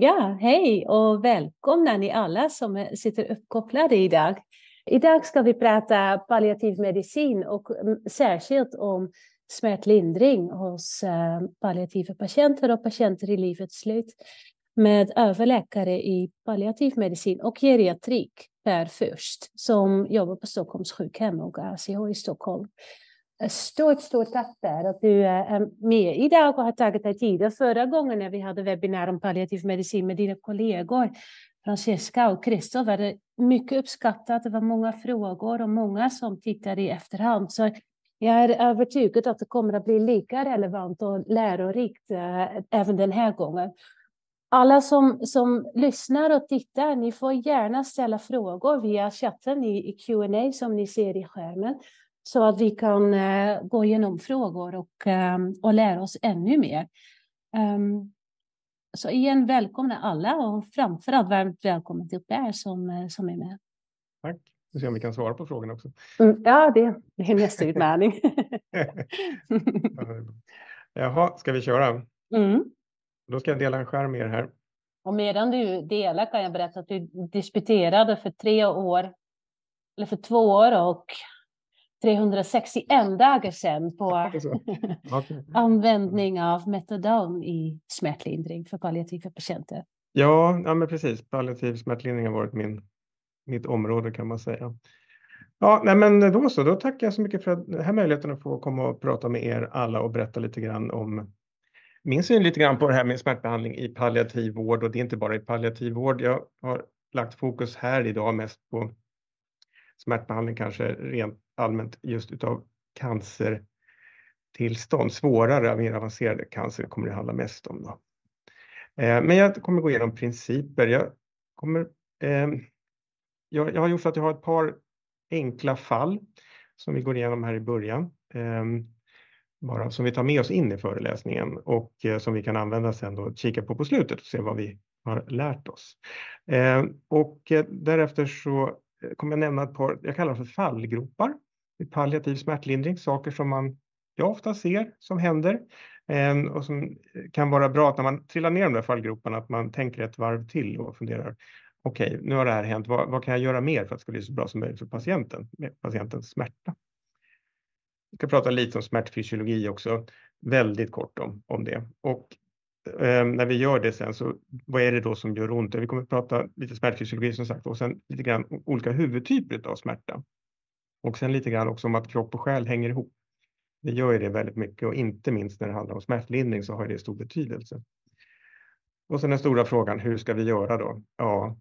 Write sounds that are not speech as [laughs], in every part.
Ja, hej och välkomna ni alla som sitter uppkopplade idag. Idag ska vi prata palliativ medicin och mm, särskilt om smärtlindring hos eh, palliativa patienter och patienter i livets slut med överläkare i palliativ medicin och geriatrik Per Fürst som jobbar på Stockholms sjukhem och ACH i Stockholm. Stort, stort tack där att du eh, är med idag och har tagit dig tid. Förra gången när vi hade webbinar om palliativ medicin med dina kollegor Francesca och Christo var det mycket uppskattat. Det var många frågor och många som tittade i efterhand. Så jag är övertygad att det kommer att bli lika relevant och lärorikt eh, även den här gången. Alla som, som lyssnar och tittar, ni får gärna ställa frågor via chatten i, i Q&A som ni ser i skärmen så att vi kan uh, gå igenom frågor och, um, och lära oss ännu mer. Um, så igen, välkomna alla och framförallt varmt välkommen till Per som, uh, som är med. Tack. Vi ser om vi kan svara på frågorna också. Mm, ja, det, det är nästa utmaning. [laughs] Jaha, ska vi köra? Mm. Då ska jag dela en skärm med er här. Och medan du delar kan jag berätta att du disputerade för tre år, eller för två år och 361 dagar sedan på [laughs] okay. användning av metadon i smärtlindring för palliativa patienter. Ja, ja men precis. Palliativ smärtlindring har varit min, mitt område kan man säga. Ja, nej men då så. Då tackar jag så mycket för den här möjligheten att få komma och prata med er alla och berätta lite grann om min syn lite grann på det här med smärtbehandling i palliativ vård och det är inte bara i palliativ vård. Jag har lagt fokus här idag mest på smärtbehandling kanske rent allmänt just utav cancertillstånd. Svårare, mer avancerade cancer kommer det handla mest om. Då. Eh, men jag kommer gå igenom principer. Jag, kommer, eh, jag, jag har gjort så att jag har ett par enkla fall som vi går igenom här i början. Eh, bara som vi tar med oss in i föreläsningen och eh, som vi kan använda sen då kika på på slutet och se vad vi har lärt oss. Ehm, och eh, därefter så Eh, kommer jag nämna ett par, jag kallar dem för fallgropar i palliativ smärtlindring, saker som man jag ofta ser som händer ehm, och som eh, kan vara bra att när man trillar ner de där fallgroparna att man tänker ett varv till och funderar okej, okay, nu har det här hänt, vad, vad, kan jag göra mer för att det ska bli så bra som möjligt för patienten, med patientens smärta. Vi ska prata lite om smärtfysiologi också, väldigt kort om, om det. Och eh, när vi gör det sen, så vad är det då som gör ont? Vi kommer att prata lite smärtfysiologi som sagt och sen lite grann olika huvudtyper av smärta. Och sen lite grann också om att kropp och själ hänger ihop. Det gör ju det väldigt mycket och inte minst när det handlar om smärtlindring så har det stor betydelse. Och sen den stora frågan, hur ska vi göra då? Ja,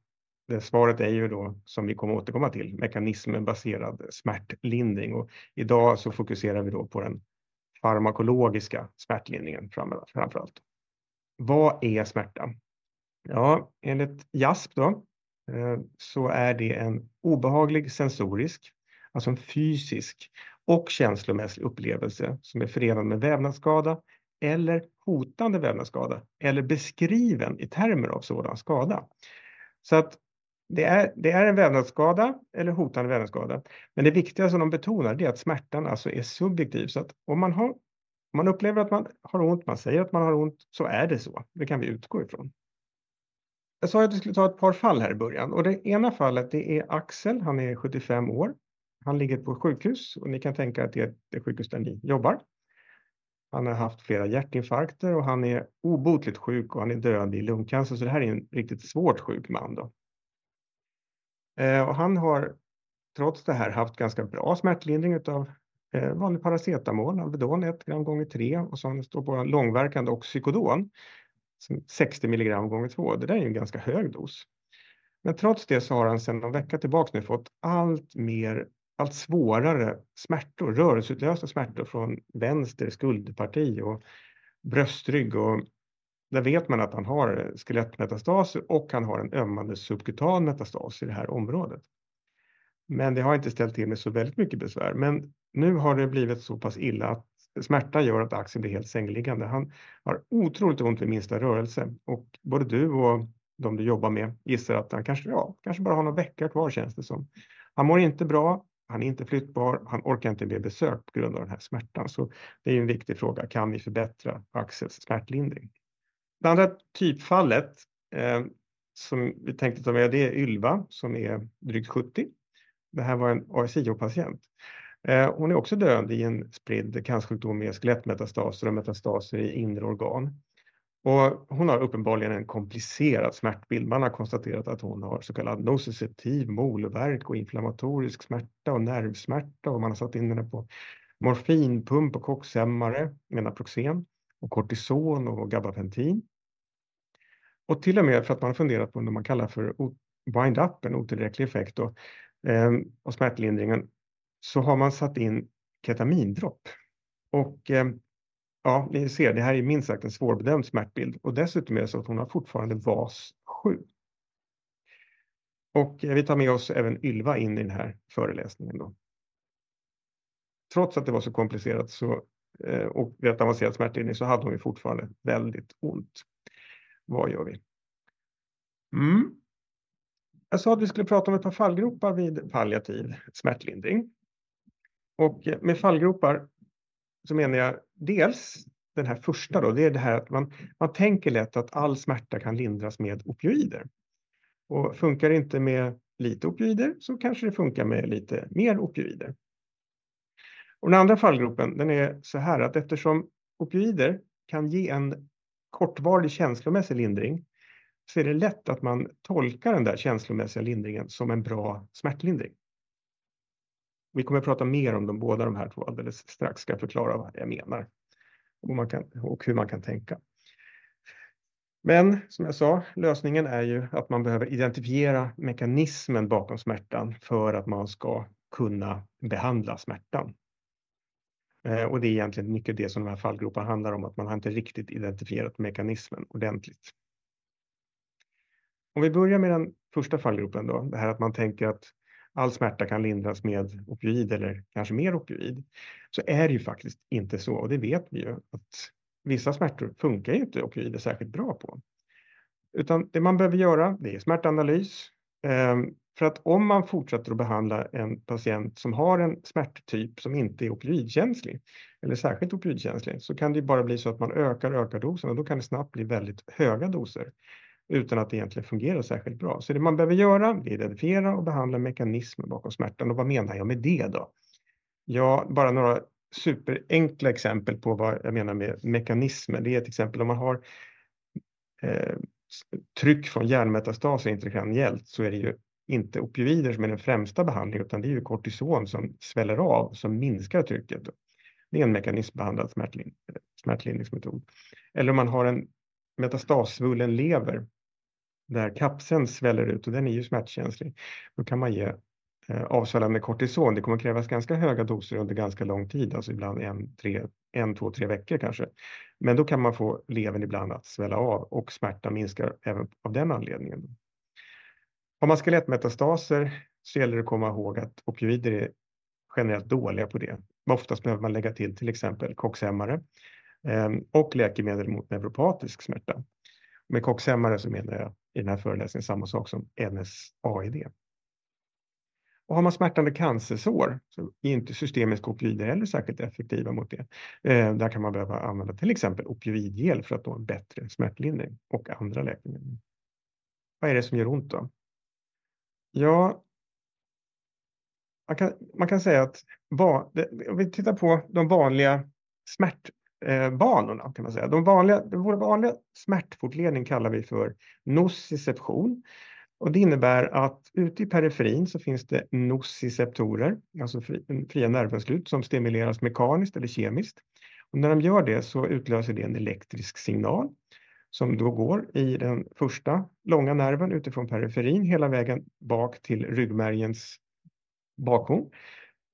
det svaret är ju då, som vi kommer återkomma till, mekanismenbaserad smärtlindring. Och idag så fokuserar vi då på den farmakologiska smärtlindringen framför allt. Vad är smärta? Ja, enligt JASP då, eh, så är det en obehaglig sensorisk, alltså en fysisk och känslomässig upplevelse som är förenad med vävnadsskada eller hotande vävnadsskada eller beskriven i termer av sådan skada. Så att det är, det är en vävnadsskada eller hotande vävnadsskada. Men det viktiga som de betonar är att smärtan alltså är subjektiv. Så att om man, har, om man upplever att man har ont, man säger att man har ont, så är det så. Det kan vi utgå ifrån. Jag sa att vi skulle ta ett par fall här i början och det ena fallet det är Axel, han är 75 år. Han ligger på sjukhus och ni kan tänka att det är det sjukhus där ni jobbar. Han har haft flera hjärtinfarkter och han är obotligt sjuk och han är döende i lungcancer. Så det här är en riktigt svårt sjuk man. Då. Eh, och han har trots det här haft ganska bra smärtlindring av eh, vanlig paracetamol, Alvedon 1 gram gånger 3 och så står på långverkande oxycodon 60 milligram gånger 2. Det där är ju en ganska hög dos. Men trots det så har han sedan någon vecka tillbaka nu fått allt mer, allt svårare smärtor, rörelseutlösta smärtor från vänster skuldparti och bröstrygg och där vet man att han har skelettmetastaser och han har en ömmande subkutan metastas i det här området. Men det har inte ställt till med så väldigt mycket besvär. Men nu har det blivit så pass illa att smärta gör att Axel blir helt sängliggande. Han har otroligt ont vid minsta rörelse och både du och de du jobbar med gissar att han kanske, ja, kanske bara har några veckor kvar känns det som. Han mår inte bra, han är inte flyttbar, han orkar inte med besök på grund av den här smärtan. Så det är en viktig fråga, kan vi förbättra Axels smärtlindring? Det andra typfallet eh, som vi tänkte ta med, det är Ylva som är drygt 70. Det här var en ASIO-patient. Eh, hon är också döende i en spridd cancersjukdom med skelettmetastaser och metastaser i inre organ. Och hon har uppenbarligen en komplicerad smärtbild. Man har konstaterat att hon har så kallad nociceptiv molvärk och inflammatorisk smärta och nervsmärta och man har satt in henne på morfinpump och kockshämmare, Menaproxen, och kortison och gabapentin. Och till och med för att man har funderat på vad man kallar för wind-up, en otillräcklig effekt då, eh, och smärtlindringen, så har man satt in ketamindropp. Och eh, ja, ni ser, det här är minst sagt en svårbedömd smärtbild och dessutom är det så att hon har fortfarande VAS 7. Och eh, vi tar med oss även Ylva in i den här föreläsningen. Då. Trots att det var så komplicerat så, eh, och rätt avancerad smärtlindring så hade hon ju fortfarande väldigt ont. Vad gör vi? Mm. Jag sa att vi skulle prata om ett par fallgropar vid palliativ smärtlindring. Och med fallgropar så menar jag dels den här första då, det är det här att man, man tänker lätt att all smärta kan lindras med opioider. Och funkar det inte med lite opioider så kanske det funkar med lite mer opioider. Och den andra fallgropen den är så här att eftersom opioider kan ge en kortvarig känslomässig lindring så är det lätt att man tolkar den där känslomässiga lindringen som en bra smärtlindring. Vi kommer att prata mer om de båda de här två alldeles strax, ska jag förklara vad jag menar och, man kan, och hur man kan tänka. Men som jag sa, lösningen är ju att man behöver identifiera mekanismen bakom smärtan för att man ska kunna behandla smärtan. Eh, och det är egentligen mycket det som de här fallgroparna handlar om, att man har inte riktigt identifierat mekanismen ordentligt. Om vi börjar med den första fallgropen då, det här att man tänker att all smärta kan lindras med opioid eller kanske mer opioid, så är det ju faktiskt inte så. Och det vet vi ju att vissa smärtor funkar ju inte opioider särskilt bra på. Utan det man behöver göra, det är smärtanalys. Ehm, för att om man fortsätter att behandla en patient som har en smärttyp som inte är opioidkänslig eller särskilt opioidkänslig så kan det bara bli så att man ökar och ökar dosen och då kan det snabbt bli väldigt höga doser utan att det egentligen fungerar särskilt bra. Så det man behöver göra är att identifiera och behandla mekanismer bakom smärtan. Och vad menar jag med det då? Ja, bara några superenkla exempel på vad jag menar med mekanismer. Det är ett exempel om man har eh, tryck från hjärnmetastaser intrakraniellt så är det ju inte opioider som är den främsta behandlingen utan det är ju kortison som sväller av som minskar trycket. Det är en mekanismbehandlad smärtlind smärtlindringsmetod. Eller om man har en metastasvullen lever där kapseln sväller ut och den är ju smärtkänslig. Då kan man ge eh, avsvällande kortison. Det kommer krävas ganska höga doser under ganska lång tid, alltså ibland en, tre, en, två, tre veckor kanske. Men då kan man få levern ibland att svälla av och smärtan minskar även av den anledningen. Har man skelettmetastaser så gäller det att komma ihåg att opioider är generellt dåliga på det. Oftast behöver man lägga till till exempel koxhämmare eh, och läkemedel mot neuropatisk smärta. Med kocksämmare så menar jag i den här föreläsningen samma sak som NSAID. Och har man smärtande cancersår så är inte systemiska opioider heller särskilt effektiva mot det. Eh, där kan man behöva använda till exempel opioidgel för att nå en bättre smärtlindring och andra läkemedel. Vad är det som gör ont då? Ja, man kan, man kan säga att om vi tittar på de vanliga smärt, Eh, banorna kan man säga. De vanliga, vår vanliga smärtfortledning kallar vi för nociception. Och det innebär att ute i periferin så finns det nociceptorer, alltså fria nervbeslut som stimuleras mekaniskt eller kemiskt. Och när de gör det så utlöser det en elektrisk signal som då går i den första långa nerven utifrån periferin hela vägen bak till ryggmärgens bakhorn.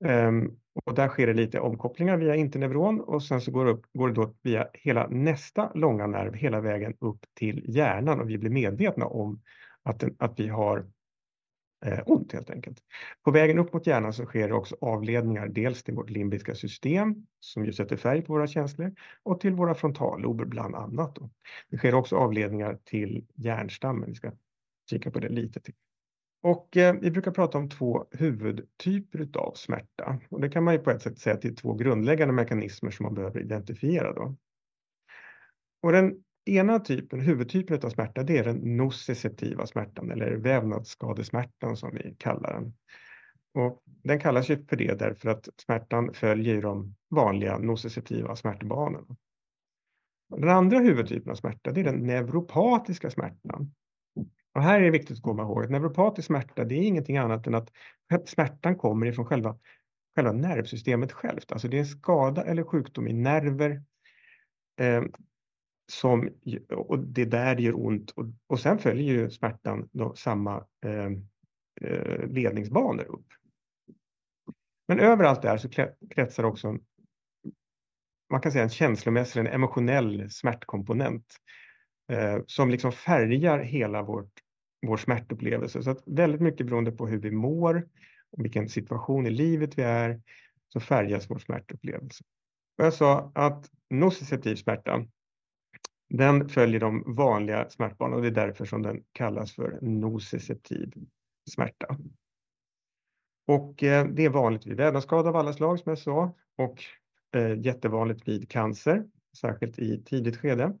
Ehm, och där sker det lite omkopplingar via interneuron och sen så går det, upp, går det då via hela nästa långa nerv hela vägen upp till hjärnan och vi blir medvetna om att, den, att vi har eh, ont helt enkelt. På vägen upp mot hjärnan så sker det också avledningar, dels till vårt limbiska system som ju sätter färg på våra känslor och till våra frontallober bland annat. Då. Det sker också avledningar till hjärnstammen. Vi ska kika på det lite till. Och eh, vi brukar prata om två huvudtyper av smärta. Och det kan man ju på ett sätt säga att det är två grundläggande mekanismer som man behöver identifiera. Då. Och den ena typen, huvudtypen av smärta, det är den nociceptiva smärtan eller vävnadsskadesmärtan som vi kallar den. Och den kallas ju för det därför att smärtan följer de vanliga nociceptiva smärtbanorna. Den andra huvudtypen av smärta, det är den neuropatiska smärtan. Och här är det viktigt att komma ihåg att neuropatisk smärta, det är ingenting annat än att smärtan kommer ifrån själva, själva nervsystemet självt. Alltså det är en skada eller sjukdom i nerver eh, som, och det är där det gör ont. Och, och sen följer ju smärtan då samma eh, eh ledningsbanor upp. Men överallt där så kretsar också man kan säga en känslomässig, en emotionell smärtkomponent eh, som liksom färgar hela vårt, vår smärtupplevelse. Så att väldigt mycket beroende på hur vi mår och vilken situation i livet vi är så färgas vår smärtupplevelse. Och jag sa att nociceptiv smärta, den följer de vanliga smärtbanorna och det är därför som den kallas för nociceptiv smärta. Och eh, det är vanligt vid vävnadsskada av alla slag som jag sa och eh, jättevanligt vid cancer, särskilt i tidigt skede.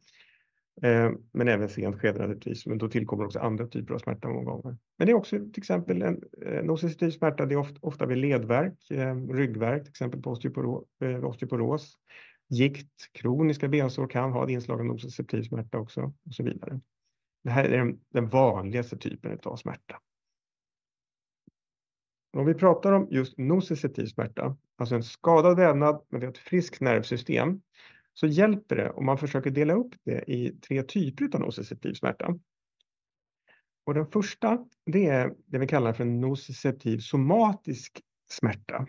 Eh, men även sent skede naturligtvis, men då tillkommer också andra typer av smärta många gånger. Men det är också till exempel en eh, nociceptiv smärta, det är ofta, ofta vid ledvärk, eh, ryggvärk, till exempel på osteoporos, osteoporos. Gikt, kroniska bensår kan ha ett inslag av nociceptiv smärta också och så vidare. Det här är den, den vanligaste typen av smärta. Om vi pratar om just nociceptiv smärta, alltså en skadad vävnad med ett friskt nervsystem, så hjälper det om man försöker dela upp det i tre typer av nociceptiv smärta. Och den första, det är det vi kallar för en nociceptiv somatisk smärta.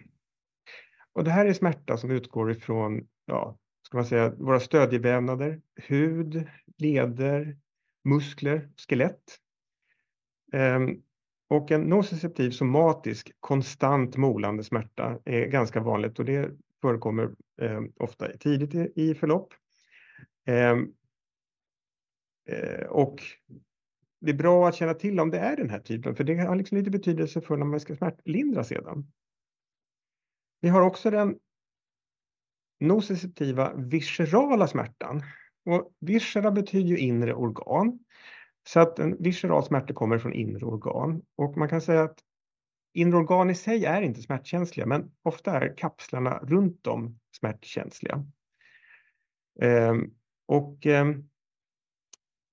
Och det här är smärta som utgår ifrån, ja, ska man säga, våra stödjevävnader, hud, leder, muskler, skelett. Ehm, och en nociceptiv somatisk konstant molande smärta är ganska vanligt och det förekommer eh, ofta tidigt i, i förlopp. Eh, eh, och det är bra att känna till om det är den här typen, för det har liksom lite betydelse för när man ska smärtlindra sedan. Vi har också den nociceptiva viscerala smärtan. Och viscera betyder ju inre organ. Så att en visceral smärta kommer från inre organ och man kan säga att inre organ i sig är inte smärtkänsliga, men ofta är kapslarna runt om smärtkänsliga. Ehm, och ehm,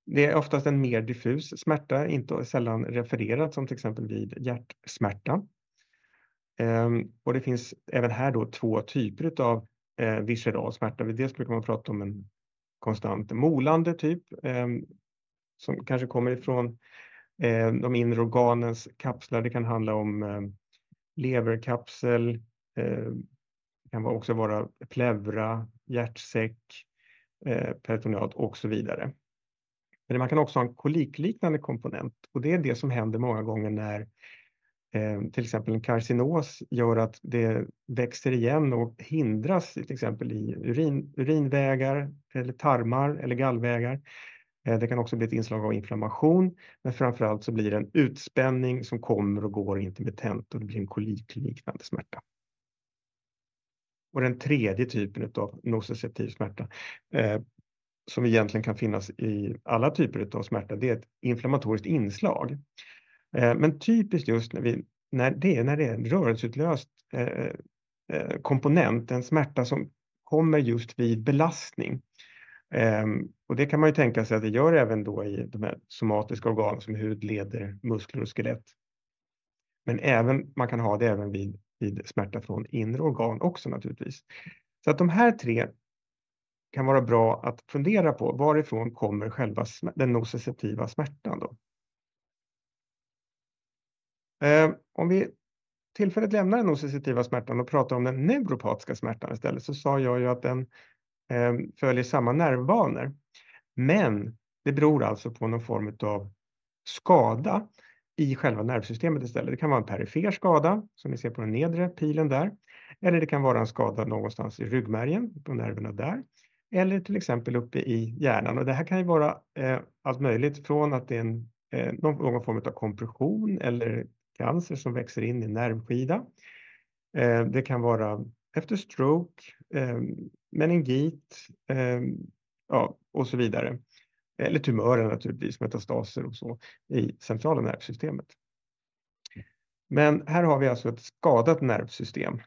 det är oftast en mer diffus smärta, inte sällan refererad som till exempel vid hjärtsmärta. Ehm, och det finns även här då två typer av eh, visceral smärta. Dels brukar man prata om en konstant molande typ som kanske kommer ifrån Eh, de inre organens kapslar. Det kan handla om eh, leverkapsel, eh, det kan också vara pleura, hjärtsäck, peritoneat och så vidare. Men man kan också ha en kolikliknande komponent och det är det som händer många gånger när till exempel en karcinos gör att det växer igen och hindras till exempel i urin, urinvägar eller tarmar eller gallvägar. Eh, det kan också bli ett inslag av inflammation, men framför allt så blir det en utspänning som kommer och går intermittent och det blir en kolikliknande smärta. Och den tredje typen av nociceptiv smärta eh, som egentligen kan finnas i alla typer av smärta, det är ett inflammatoriskt inslag. Eh, men typiskt just när, vi, när, det, är, när det är en rörelseutlöst eh, eh, komponent, en smärta som kommer just vid belastning. Ehm, och det kan man ju tänka sig att det gör även då i de här somatiska organen som hud, leder, muskler och skelett. Men även, man kan ha det även vid, vid smärta från inre organ också naturligtvis. Så att de här tre kan vara bra att fundera på. Varifrån kommer själva den nociceptiva smärtan då? Ehm, om vi tillfälligt lämnar den nociceptiva smärtan och pratar om den neuropatiska smärtan istället så sa jag ju att den Ehm, följer samma nervbanor. Men det beror alltså på någon form av skada i själva nervsystemet istället. Det kan vara en perifer skada som ni ser på den nedre pilen där. Eller det kan vara en skada någonstans i ryggmärgen, på nerverna där. Eller till exempel uppe i hjärnan. Och det här kan ju vara eh, allt möjligt från att det är en, eh, någon, någon form av kompression eller cancer som växer in i nervskida. Eh, det kan vara efter stroke, eh, meningit eh, ja, och så vidare. eller tumörer naturligtvis, metastaser och så i centrala nervsystemet. Men här har vi alltså ett skadat nervsystem,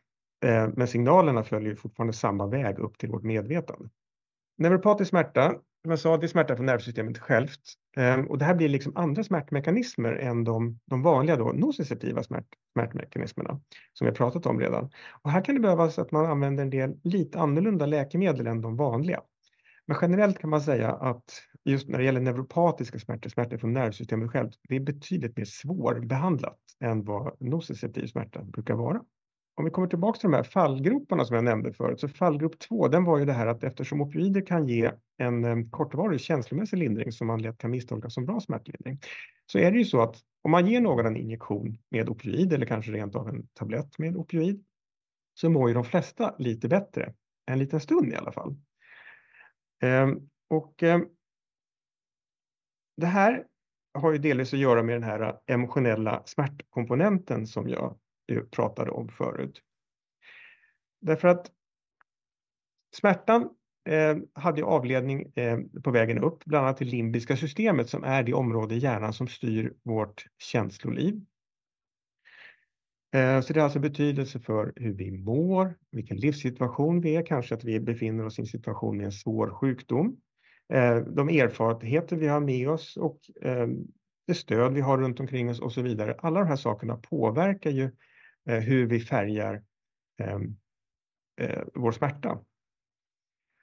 eh, men signalerna följer fortfarande samma väg upp till vårt medvetande. Neuropatisk smärta, som jag sa, det är smärta från nervsystemet självt. Ehm, och det här blir liksom andra smärtmekanismer än de, de vanliga då, nociceptiva smärt, smärtmekanismerna som vi har pratat om redan. Och här kan det behövas att man använder en del lite annorlunda läkemedel än de vanliga. Men generellt kan man säga att just när det gäller neuropatiska smärtor, smärtor från nervsystemet självt, det är betydligt mer svårbehandlat än vad nociceptiv smärta brukar vara. Om vi kommer tillbaka till de här fallgroparna som jag nämnde förut, så fallgrop 2, den var ju det här att eftersom opioider kan ge en eh, kortvarig känslomässig lindring som man lätt kan misstolka som bra smärtlindring, så är det ju så att om man ger någon en injektion med opioid eller kanske rent av en tablett med opioid, så mår ju de flesta lite bättre, en liten stund i alla fall. Ehm, och ehm, det här har ju delvis att göra med den här emotionella smärtkomponenten som jag pratade om förut. Därför att smärtan eh, hade avledning eh, på vägen upp, bland annat till limbiska systemet som är det område i hjärnan som styr vårt känsloliv. Eh, så det har alltså betydelse för hur vi mår, vilken livssituation vi är, kanske att vi befinner oss i en situation med en svår sjukdom. Eh, de erfarenheter vi har med oss och eh, det stöd vi har runt omkring oss och så vidare. Alla de här sakerna påverkar ju Eh, hur vi färgar ehm, eh, vår smärta.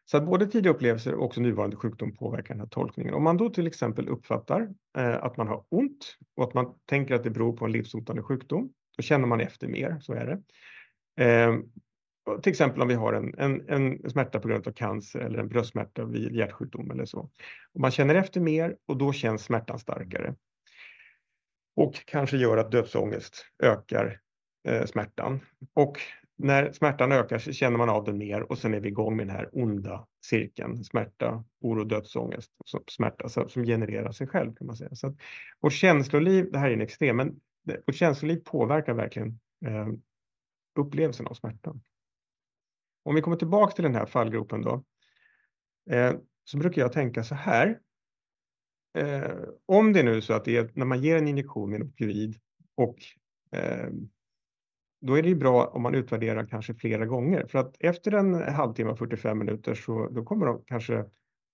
Så att både tidiga upplevelser och också nuvarande sjukdom påverkar den här tolkningen. Om man då till exempel uppfattar eh, att man har ont och att man tänker att det beror på en livshotande sjukdom, då känner man efter mer, så är det. Eh, till exempel om vi har en, en, en smärta på grund av cancer eller en bröstsmärta vid hjärtsjukdom eller så. Och man känner efter mer och då känns smärtan starkare. Och kanske gör att dödsångest ökar eh, smärtan. Och när smärtan ökar så känner man av den mer och sen är vi igång med den här onda cirkeln. Smärta, oro, dödsångest, smärta som genererar sig själv kan man säga. Så att vårt känsloliv, det här är en extrem, men vårt känsloliv påverkar verkligen eh, upplevelsen av smärtan. Om vi kommer tillbaka till den här fallgropen då, eh, så brukar jag tänka så här. Eh, om det nu är så att det är när man ger en injektion med en opioid och eh, då är det ju bra om man utvärderar kanske flera gånger för att efter en halvtimme, 45 minuter så då kommer de kanske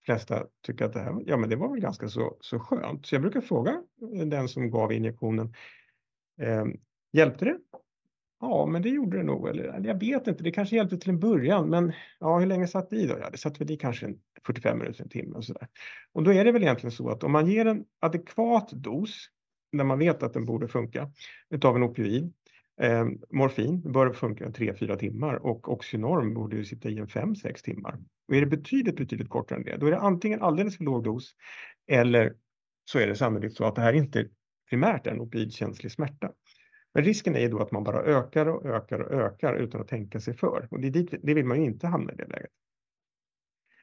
flesta tycka att det här, ja men det var väl ganska så, så skönt. Så jag brukar fråga eh, den som gav injektionen, Eh, hjälpte det? Ja, men det gjorde det nog. Eller, jag vet inte, det kanske hjälpte till en början, men ja, hur länge satt det i då? Ja, det satt väl i kanske en 45 minuter, en timme och så där. Och då är det väl egentligen så att om man ger en adekvat dos, när man vet att den borde funka, utav en opioid, eh, morfin bör funka 3-4 timmar och Oxynorm borde ju sitta i en 5-6 timmar. Och är det betydligt, betydligt kortare än det, då är det antingen alldeles för låg dos eller så är det sannolikt så att det här inte primärt är en opioidkänslig smärta. Men risken är ju då att man bara ökar och ökar och ökar utan att tänka sig för. Och det, dit, det vill man ju inte hamna i det läget.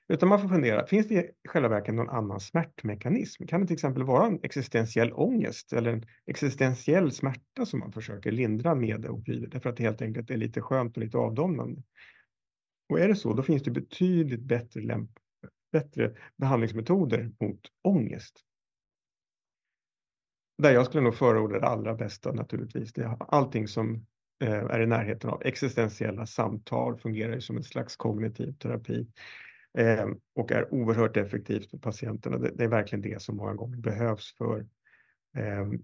Utan man får fundera, finns det i själva verket någon annan smärtmekanism? Kan det till exempel vara en existentiell ångest eller en existentiell smärta som man försöker lindra med opioider därför att det helt enkelt är lite skönt och lite avdomnande? Och är det så, då finns det betydligt bättre, lämp bättre behandlingsmetoder mot ångest där jag skulle nog förorda det allra bästa naturligtvis. Det är allting som eh, är i närheten av existentiella samtal fungerar ju som en slags kognitiv terapi eh, och är oerhört effektivt för patienterna. Det, det, är verkligen det som många gånger behövs för ehm,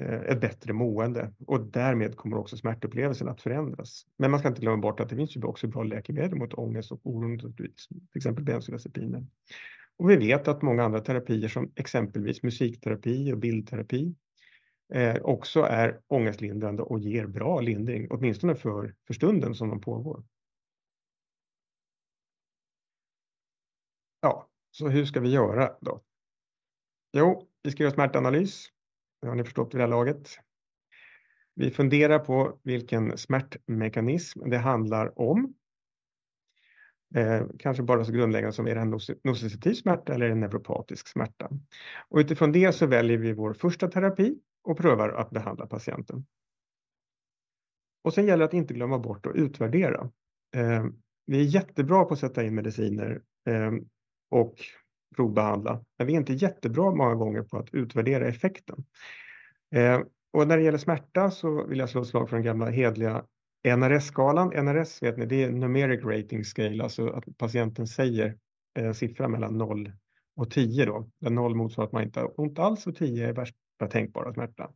eh, ett bättre mående och därmed kommer också smärtupplevelsen att förändras. Men man ska inte glömma bort att det finns ju också bra läkemedel mot ångest och oro, till exempel bensodiazepiner. Och vi vet att många andra terapier som exempelvis musikterapi och bildterapi eh, också är ångestlindrande och ger bra lindring, åtminstone för, för stunden som de pågår. Ja, så hur ska vi göra då? Jo, vi ska göra smärtanalys. Det har ni förstått vid det här laget. Vi funderar på vilken smärtmekanism det handlar om Eh, kanske bara så grundläggande som är det en nociceptiv smärta eller en neuropatisk smärta. Och utifrån det så väljer vi vår första terapi och prövar att behandla patienten. Och sen gäller det att inte glömma bort att utvärdera. Eh, vi är jättebra på att sätta in mediciner eh, och provbehandla. Men vi är inte jättebra många gånger på att utvärdera effekten. Eh, och när det gäller smärta så vill jag slå ett slag för den gamla hedliga NRS-skalan. NRS vet ni, det är numeric rating scale, alltså att patienten säger en siffra mellan 0 och 10 då. Där 0 motsvarar att man inte har ont alls och 10 är värsta tänkbara smärta.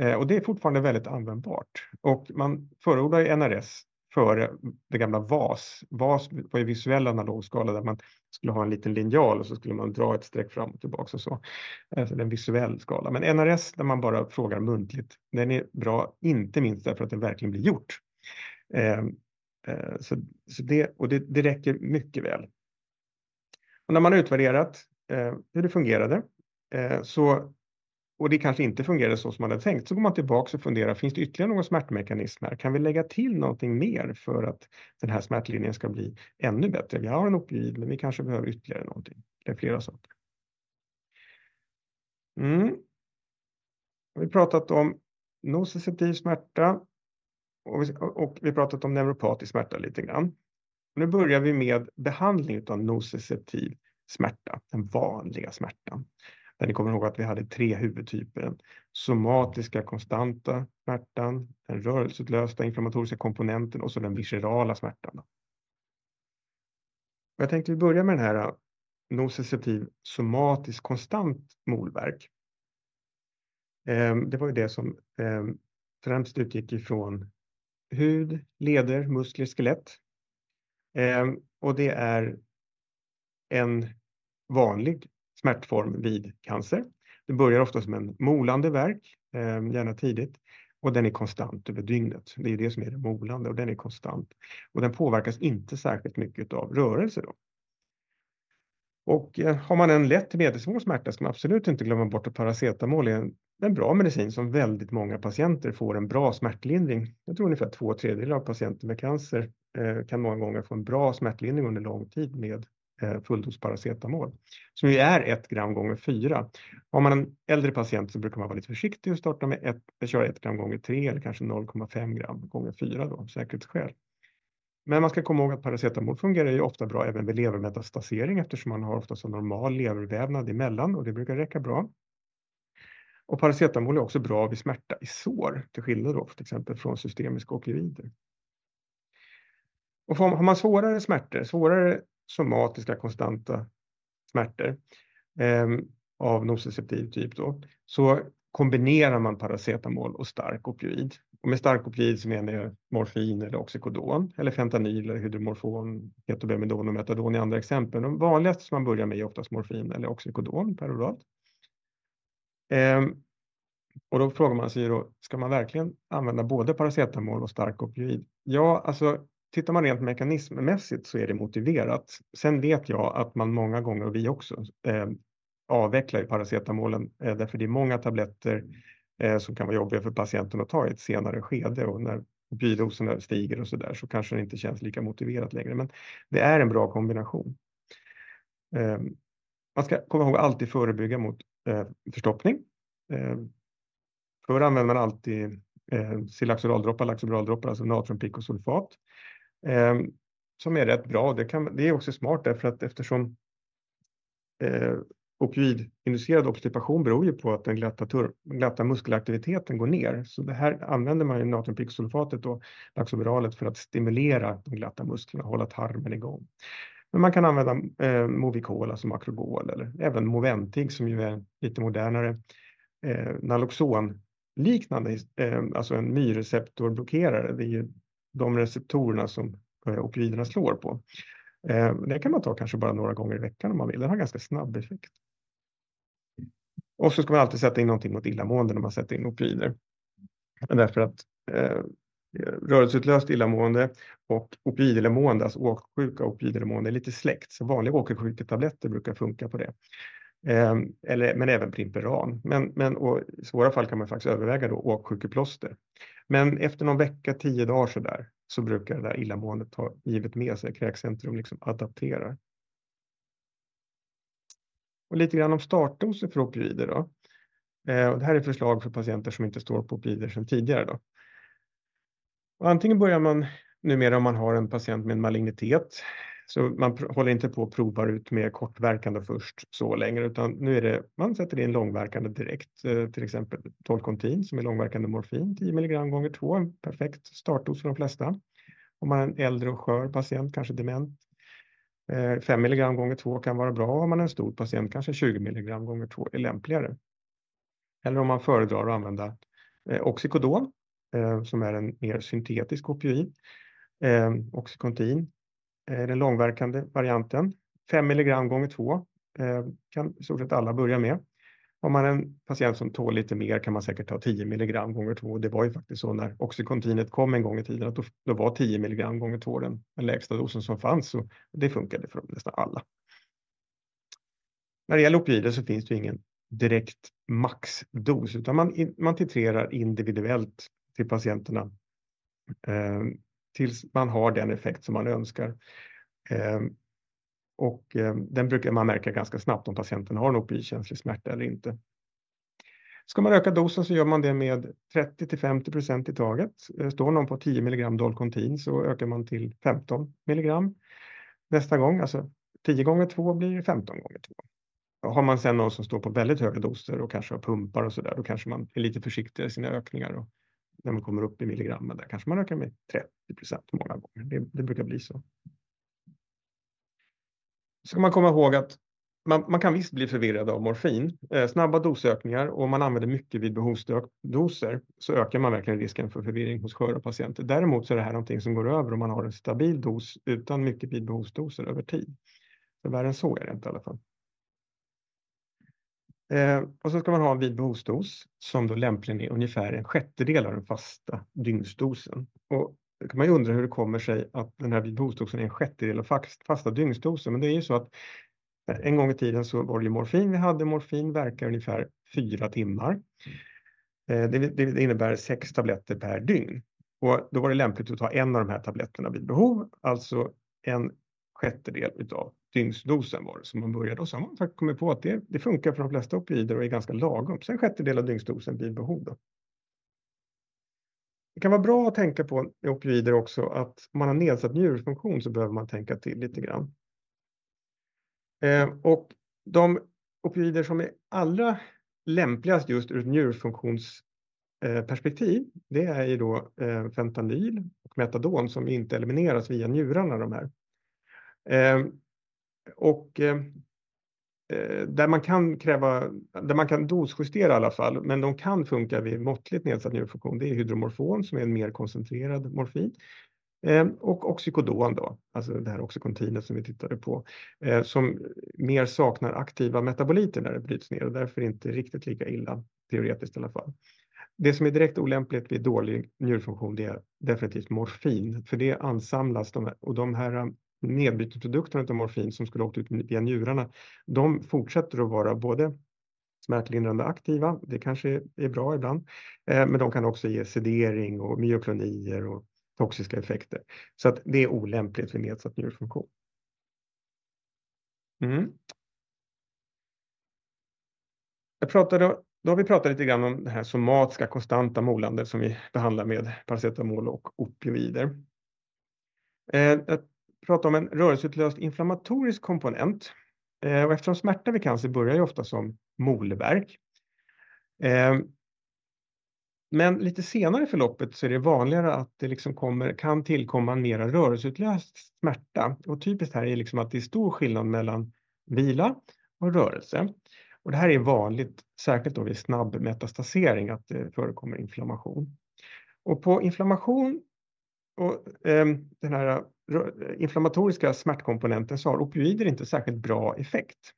Eh, och det är fortfarande väldigt användbart. Och man förordar ju NRS före det gamla VAS. VAS var ju visuell analogskala där man skulle ha en liten linjal och så skulle man dra ett streck fram och tillbaka och så. Alltså det är en visuell skala. Men NRS där man bara frågar muntligt, den är bra, inte minst därför att den verkligen blir gjort. Eh, eh, så, så det, och det, det räcker mycket väl. Och när man har utvärderat eh, hur det fungerade eh, så och det kanske inte fungerade så som man hade tänkt, så går man tillbaka och funderar, finns det ytterligare någon smärtmekanism här? Kan vi lägga till någonting mer för att den här smärtlinjen ska bli ännu bättre? Vi har en opioid, men vi kanske behöver ytterligare någonting. Det är flera saker. Mm. Vi har pratat om nociceptiv smärta och vi, och vi har pratat om neuropatisk smärta lite grann. Nu börjar vi med behandling av nociceptiv smärta, den vanliga smärtan. Där ni kommer ihåg att vi hade tre huvudtyper. Eh, den somatiska konstanta smärtan, den rörelseutlösta inflammatoriska komponenten och så den viscerala smärtan. Jag tänkte vi börjar med den här eh, nociceptiv somatisk konstant molverk. Ehm, det var ju det som ehm, främst utgick ifrån hud, leder, muskler, skelett. Ehm, och det är en vanlig smärtform vid cancer. Det börjar ofta som en molande verk, eh, gärna tidigt, och den är konstant över dygnet. Det är det som är det molande och den är konstant. Och den påverkas inte särskilt mycket av rörelse. Då. Och eh, har man en lätt till medelsvår smärta ska man absolut inte glömma bort att paracetamol är en, en bra medicin som väldigt många patienter får en bra smärtlindring. Jag tror ungefär två tredjedelar av patienter med cancer eh, kan många gånger få en bra smärtlindring under lång tid med Eh, fulldos paracetamol som ju är 1 gram gånger 4. Har man en äldre patient så brukar man vara lite försiktig och starta med ett, köra 1 gram gånger 3 eller kanske 0,5 gram gånger 4 då, säkerhetsskäl. Men man ska komma ihåg att paracetamol fungerar ju ofta bra även vid levermetastasering eftersom man har ofta så normal levervävnad emellan och det brukar räcka bra. Och paracetamol är också bra vid smärta i sår, till skillnad då till exempel från systemiska opioider. Och har man svårare smärtor, svårare somatiska konstanta smärtor eh, av nociceptiv typ då, så kombinerar man paracetamol och stark opioid. Och med stark opioid så menar jag morfin eller oxycodon eller fentanyl eller hydromorfon, ketobemidon och metadon i andra exempel. De vanligaste som man börjar med är oftast morfin eller oxycodon peroralt. Eh, och då frågar man sig då, ska man verkligen använda både paracetamol och stark opioid? Ja, alltså tittar man rent mekanismmässigt så är det motiverat. Sen vet jag att man många gånger, och vi också, eh, avvecklar paracetamolen eh, därför det är många tabletter eh, som kan vara jobbiga för patienten att ta i ett senare skede och när opioiddoserna stiger och så där så kanske det inte känns lika motiverat längre. Men det är en bra kombination. Eh, man ska komma ihåg att alltid förebygga mot eh, förstoppning. Eh, förr använde man alltid eh, silaxoraldroppar, laxobraldroppar, alltså natriumpikosulfat eh, som är rätt bra. Det, kan, det är också smart därför att eftersom eh, opioidinducerad obstipation beror ju på att den glatta, tur, glatta muskelaktiviteten går ner. Så det här använder man ju natriumpiksulfatet och laxoberalet för att stimulera de glatta musklerna och hålla tarmen igång. Men man kan använda eh, Movicol, alltså Macrogol, eller även Moventig som ju är lite modernare eh, Naloxon liknande, eh, alltså en myrreceptorblockerare. Det är ju de receptorerna som eh, opioiderna slår på. Den det kan man ta kanske bara några gånger i veckan om man vill. Den har ganska snabb effekt. Och så ska man alltid sätta in någonting mot illamående när man sätter in opioider. Därför att eh, rörelseutlöst illamående och opioidillamående, alltså åksjuka och opioidillamående, är lite släkt. Så vanliga åkersjuketabletter brukar funka på det. Ehm, eller, men även Primperan. Men, men och i svåra fall kan man faktiskt överväga då åksjukeplåster. Men efter någon vecka, tio dagar så där, så brukar det där illamåendet ha givet med sig. Kräkcentrum liksom adapterar. Och lite grann om startdoser för opioider då. Eh, och det här är förslag för patienter som inte står på opioider sedan tidigare då. Och antingen börjar man numera om man har en patient med en malignitet så man håller inte på och provar ut med kortverkande först så länge, utan nu är det, man sätter in långverkande direkt, eh, till exempel Tolkontin som är långverkande morfin, 10 milligram gånger 2, en perfekt startdos för de flesta. Om man är en äldre och skör patient, kanske dement, eh, 5 mg milligram gånger 2 kan vara bra. Om man är en stor patient, kanske 20 milligram gånger 2 är lämpligare. Eller om man föredrar att använda eh, Oxycodon, som är en mer syntetisk opioid, Oxycontin Eh, den långverkande varianten. 5 milligram gånger 2 eh, kan i stort sett alla börja med. Om man är en patient som tål lite mer kan man säkert ta 10 milligram gånger 2. Det var ju faktiskt så när Oxycontinet kom en gång i tiden att då, då var 10 milligram gånger 2 den, den lägsta dosen som fanns och det funkade för nästan alla. När det gäller opioider så finns det ingen direkt maxdos utan man, man titrerar individuellt till patienterna eh, tills man har den effekt som man önskar. Ehm, och ehm, den brukar man märka ganska snabbt om patienten har en opi-känslig smärta eller inte. Ska man öka dosen så gör man det med 30 till 50 procent i taget. Eh, står någon på 10 milligram Dolcontin så ökar man till 15 milligram nästa gång. Alltså 10 gånger 2 blir 15 gånger 2. Har man sedan någon som står på väldigt höga doser och kanske har pumpar och så där, då kanske man är lite försiktigare i sina ökningar och när man kommer upp i milligrammen, där kanske man ökar med 30 procent många gånger. Det, det, brukar bli så. Ska man komma ihåg att man, man kan visst bli förvirrad av morfin. Eh, snabba dosökningar och om man använder mycket vid behovsdoser så ökar man verkligen risken för förvirring hos sköra patienter. Däremot så är det här någonting som går över om man har en stabil dos utan mycket vid behovsdoser över tid. Så värre än så är det inte i alla fall. Eh, och så ska man ha en vid behovsdos som då lämpligen är ungefär en sjättedel av den fasta dygnsdosen. Och då kan man ju undra hur det kommer sig att den här vid behovsdosen är en sjättedel av fasta dygnsdosen. Men det är ju så att eh, en gång i tiden så var det ju morfin vi hade. Morfin verkar ungefär fyra timmar. Eh, det, det innebär sex tabletter per dygn. Och då var det lämpligt att ta en av de här tabletterna vid behov, alltså en sjättedel utav dygnsdosen var det som man började och så har man faktiskt kommit på att det, det funkar för de flesta opioider och är ganska lagom. Så en sjättedel av dygnsdosen vid behov. Då. Det kan vara bra att tänka på med opioider också att om man har nedsatt njurfunktion så behöver man tänka till lite grann. Eh, och de opioider som är allra lämpligast just ur ett njurfunktionsperspektiv, eh, det är ju då eh, fentanyl och metadon som inte elimineras via njurarna de här. Ehm, och ehm, eh, där man kan kräva, där man kan dosjustera i alla fall, men de kan funka vid måttligt nedsatt njurfunktion. Det är hydromorfon som är en mer koncentrerad morfin. Ehm, och oxykodon då, alltså det här oxycontinet som vi tittade på, eh, som mer saknar aktiva metaboliter när det bryts ner och därför inte riktigt lika illa, teoretiskt i alla fall. Det som är direkt olämpligt vid dålig njurfunktion det är definitivt morfin, för det ansamlas de här, och de här nedbrytningsprodukterna av morfin som skulle åkt ut via njurarna, de fortsätter att vara både smärtlindrande aktiva, det kanske är bra ibland, eh, men de kan också ge sedering och myoklonier och toxiska effekter. Så att det är olämpligt vid nedsatt njurfunktion. Mm. Jag pratade, då har vi pratat lite grann om det här somatiska konstanta molandet som vi behandlar med paracetamol och opioider. Eh, prata om en rörelseutlöst inflammatorisk komponent. Eh, och eftersom smärta vid cancer börjar ju ofta som molverk. Eh, men lite senare i förloppet så är det vanligare att det liksom kommer, kan tillkomma en mera rörelseutlöst smärta. Och typiskt här är liksom att det är stor skillnad mellan vila och rörelse. Och det här är vanligt, särskilt då vid snabb metastasering, att det förekommer inflammation. Och på inflammation och eh, den här inflammatoriska smärtkomponenten så har opioider inte särskilt bra effekt.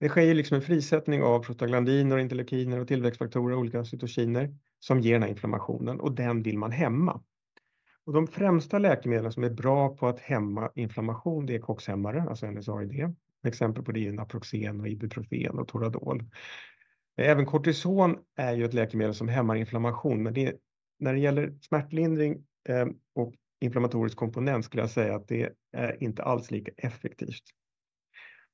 Det sker liksom en frisättning av prostaglandiner, interleukiner och tillväxtfaktorer, olika cytokiner som ger den här inflammationen och den vill man hämma. Och de främsta läkemedlen som är bra på att hämma inflammation det är koxhämmare, alltså NSAID. Exempel på det är Naproxen och Ibuprofen och Toradol. Även kortison är ju ett läkemedel som hämmar inflammation, men det, när det gäller smärtlindring eh, och inflammatorisk komponent skulle jag säga att det är inte alls lika effektivt.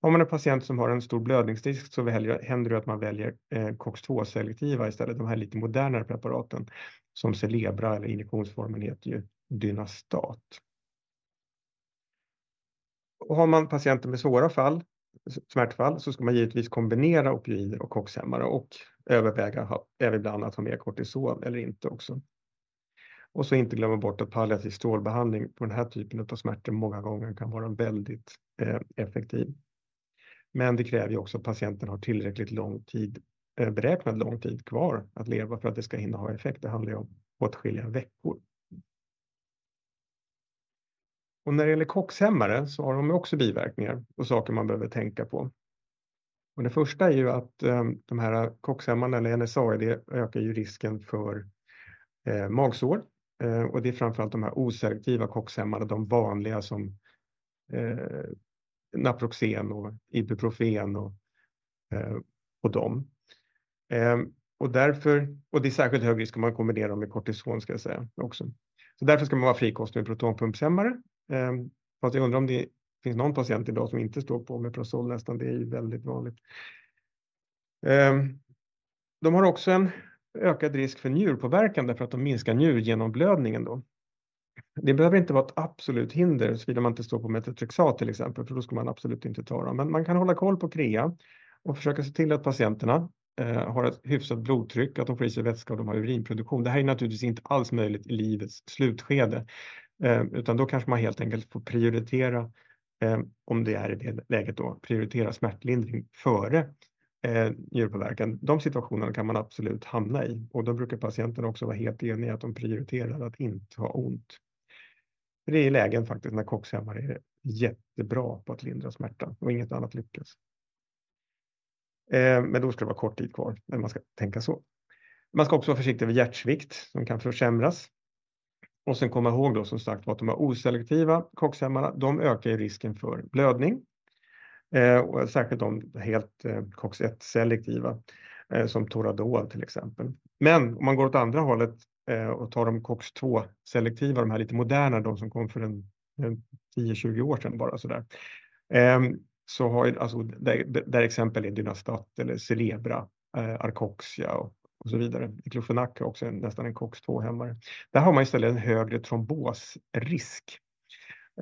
Om man är patient som har en stor blödningsrisk så väljer, händer det att man väljer eh, COX-2-selektiva istället, de här lite modernare preparaten som Celebra eller injektionsformen heter ju Dynastat. och har man patienter med svåra fall, smärtfall, så ska man givetvis kombinera opioider och koxhämmare och överväga även ibland att ha mer kortison eller inte också. Och så inte glömma bort att palliativ strålbehandling på den här typen av smärtor många gånger kan vara väldigt eh, effektiv. Men det kräver ju också att patienten har tillräckligt lång tid, eh, beräknad lång tid kvar att leva för att det ska hinna ha effekt. Det handlar ju om åtskilliga veckor. Och när det gäller koxhämmare så har de också biverkningar och saker man behöver tänka på. Och det första är ju att eh, de här koxhämmarna eller NSAID ökar ju risken för eh, magsår. Eh, och det är framförallt de här oselektiva koxhämmarna, de vanliga som eh, Naproxen och Ibuprofen och, eh, och dem. Eh, och därför, och det är särskilt hög risk om man kombinerar dem med kortison ska jag säga också. Så därför ska man vara frikostig med protonpumpshämmare. Eh, fast jag undrar om det finns någon patient idag som inte står på med Prosol nästan, det är ju väldigt vanligt. Eh, de har också en ökad risk för njurpåverkan därför att de minskar njurgenomblödningen då. Det behöver inte vara ett absolut hinder såvida man inte står på metotrexat till exempel, för då ska man absolut inte ta dem. Men man kan hålla koll på KREA och försöka se till att patienterna eh, har ett hyfsat blodtryck, att de får i sig vätska och de har urinproduktion. Det här är naturligtvis inte alls möjligt i livets slutskede, eh, utan då kanske man helt enkelt får prioritera, eh, om det är i det läget då, prioritera smärtlindring före eh, njurpåverkan. De situationerna kan man absolut hamna i och då brukar patienten också vara helt eniga att de prioriterar att inte ha ont. Det är lägen faktiskt när kockshämmare är jättebra på att lindra smärta och inget annat lyckas. Eh, men då ska det vara kort tid kvar när man ska tänka så. Man ska också vara försiktig med hjärtsvikt som kan försämras. Och sen komma ihåg då som sagt att de här oselektiva kockshämmarna, de ökar ju risken för blödning. Eh, och särskilt de helt eh, COX-1 selektiva eh, som Toradol till exempel. Men om man går åt andra hållet eh, och tar de COX-2 selektiva, de här lite moderna, de som kom för en, en 10-20 år sedan bara sådär. Ehm, så har alltså, där, där exempel är Dynastat eller Celebra, eh, Arcoxia och, och så vidare. Diclofenac är också en, nästan en COX-2-hämmare. Där har man istället en högre trombosrisk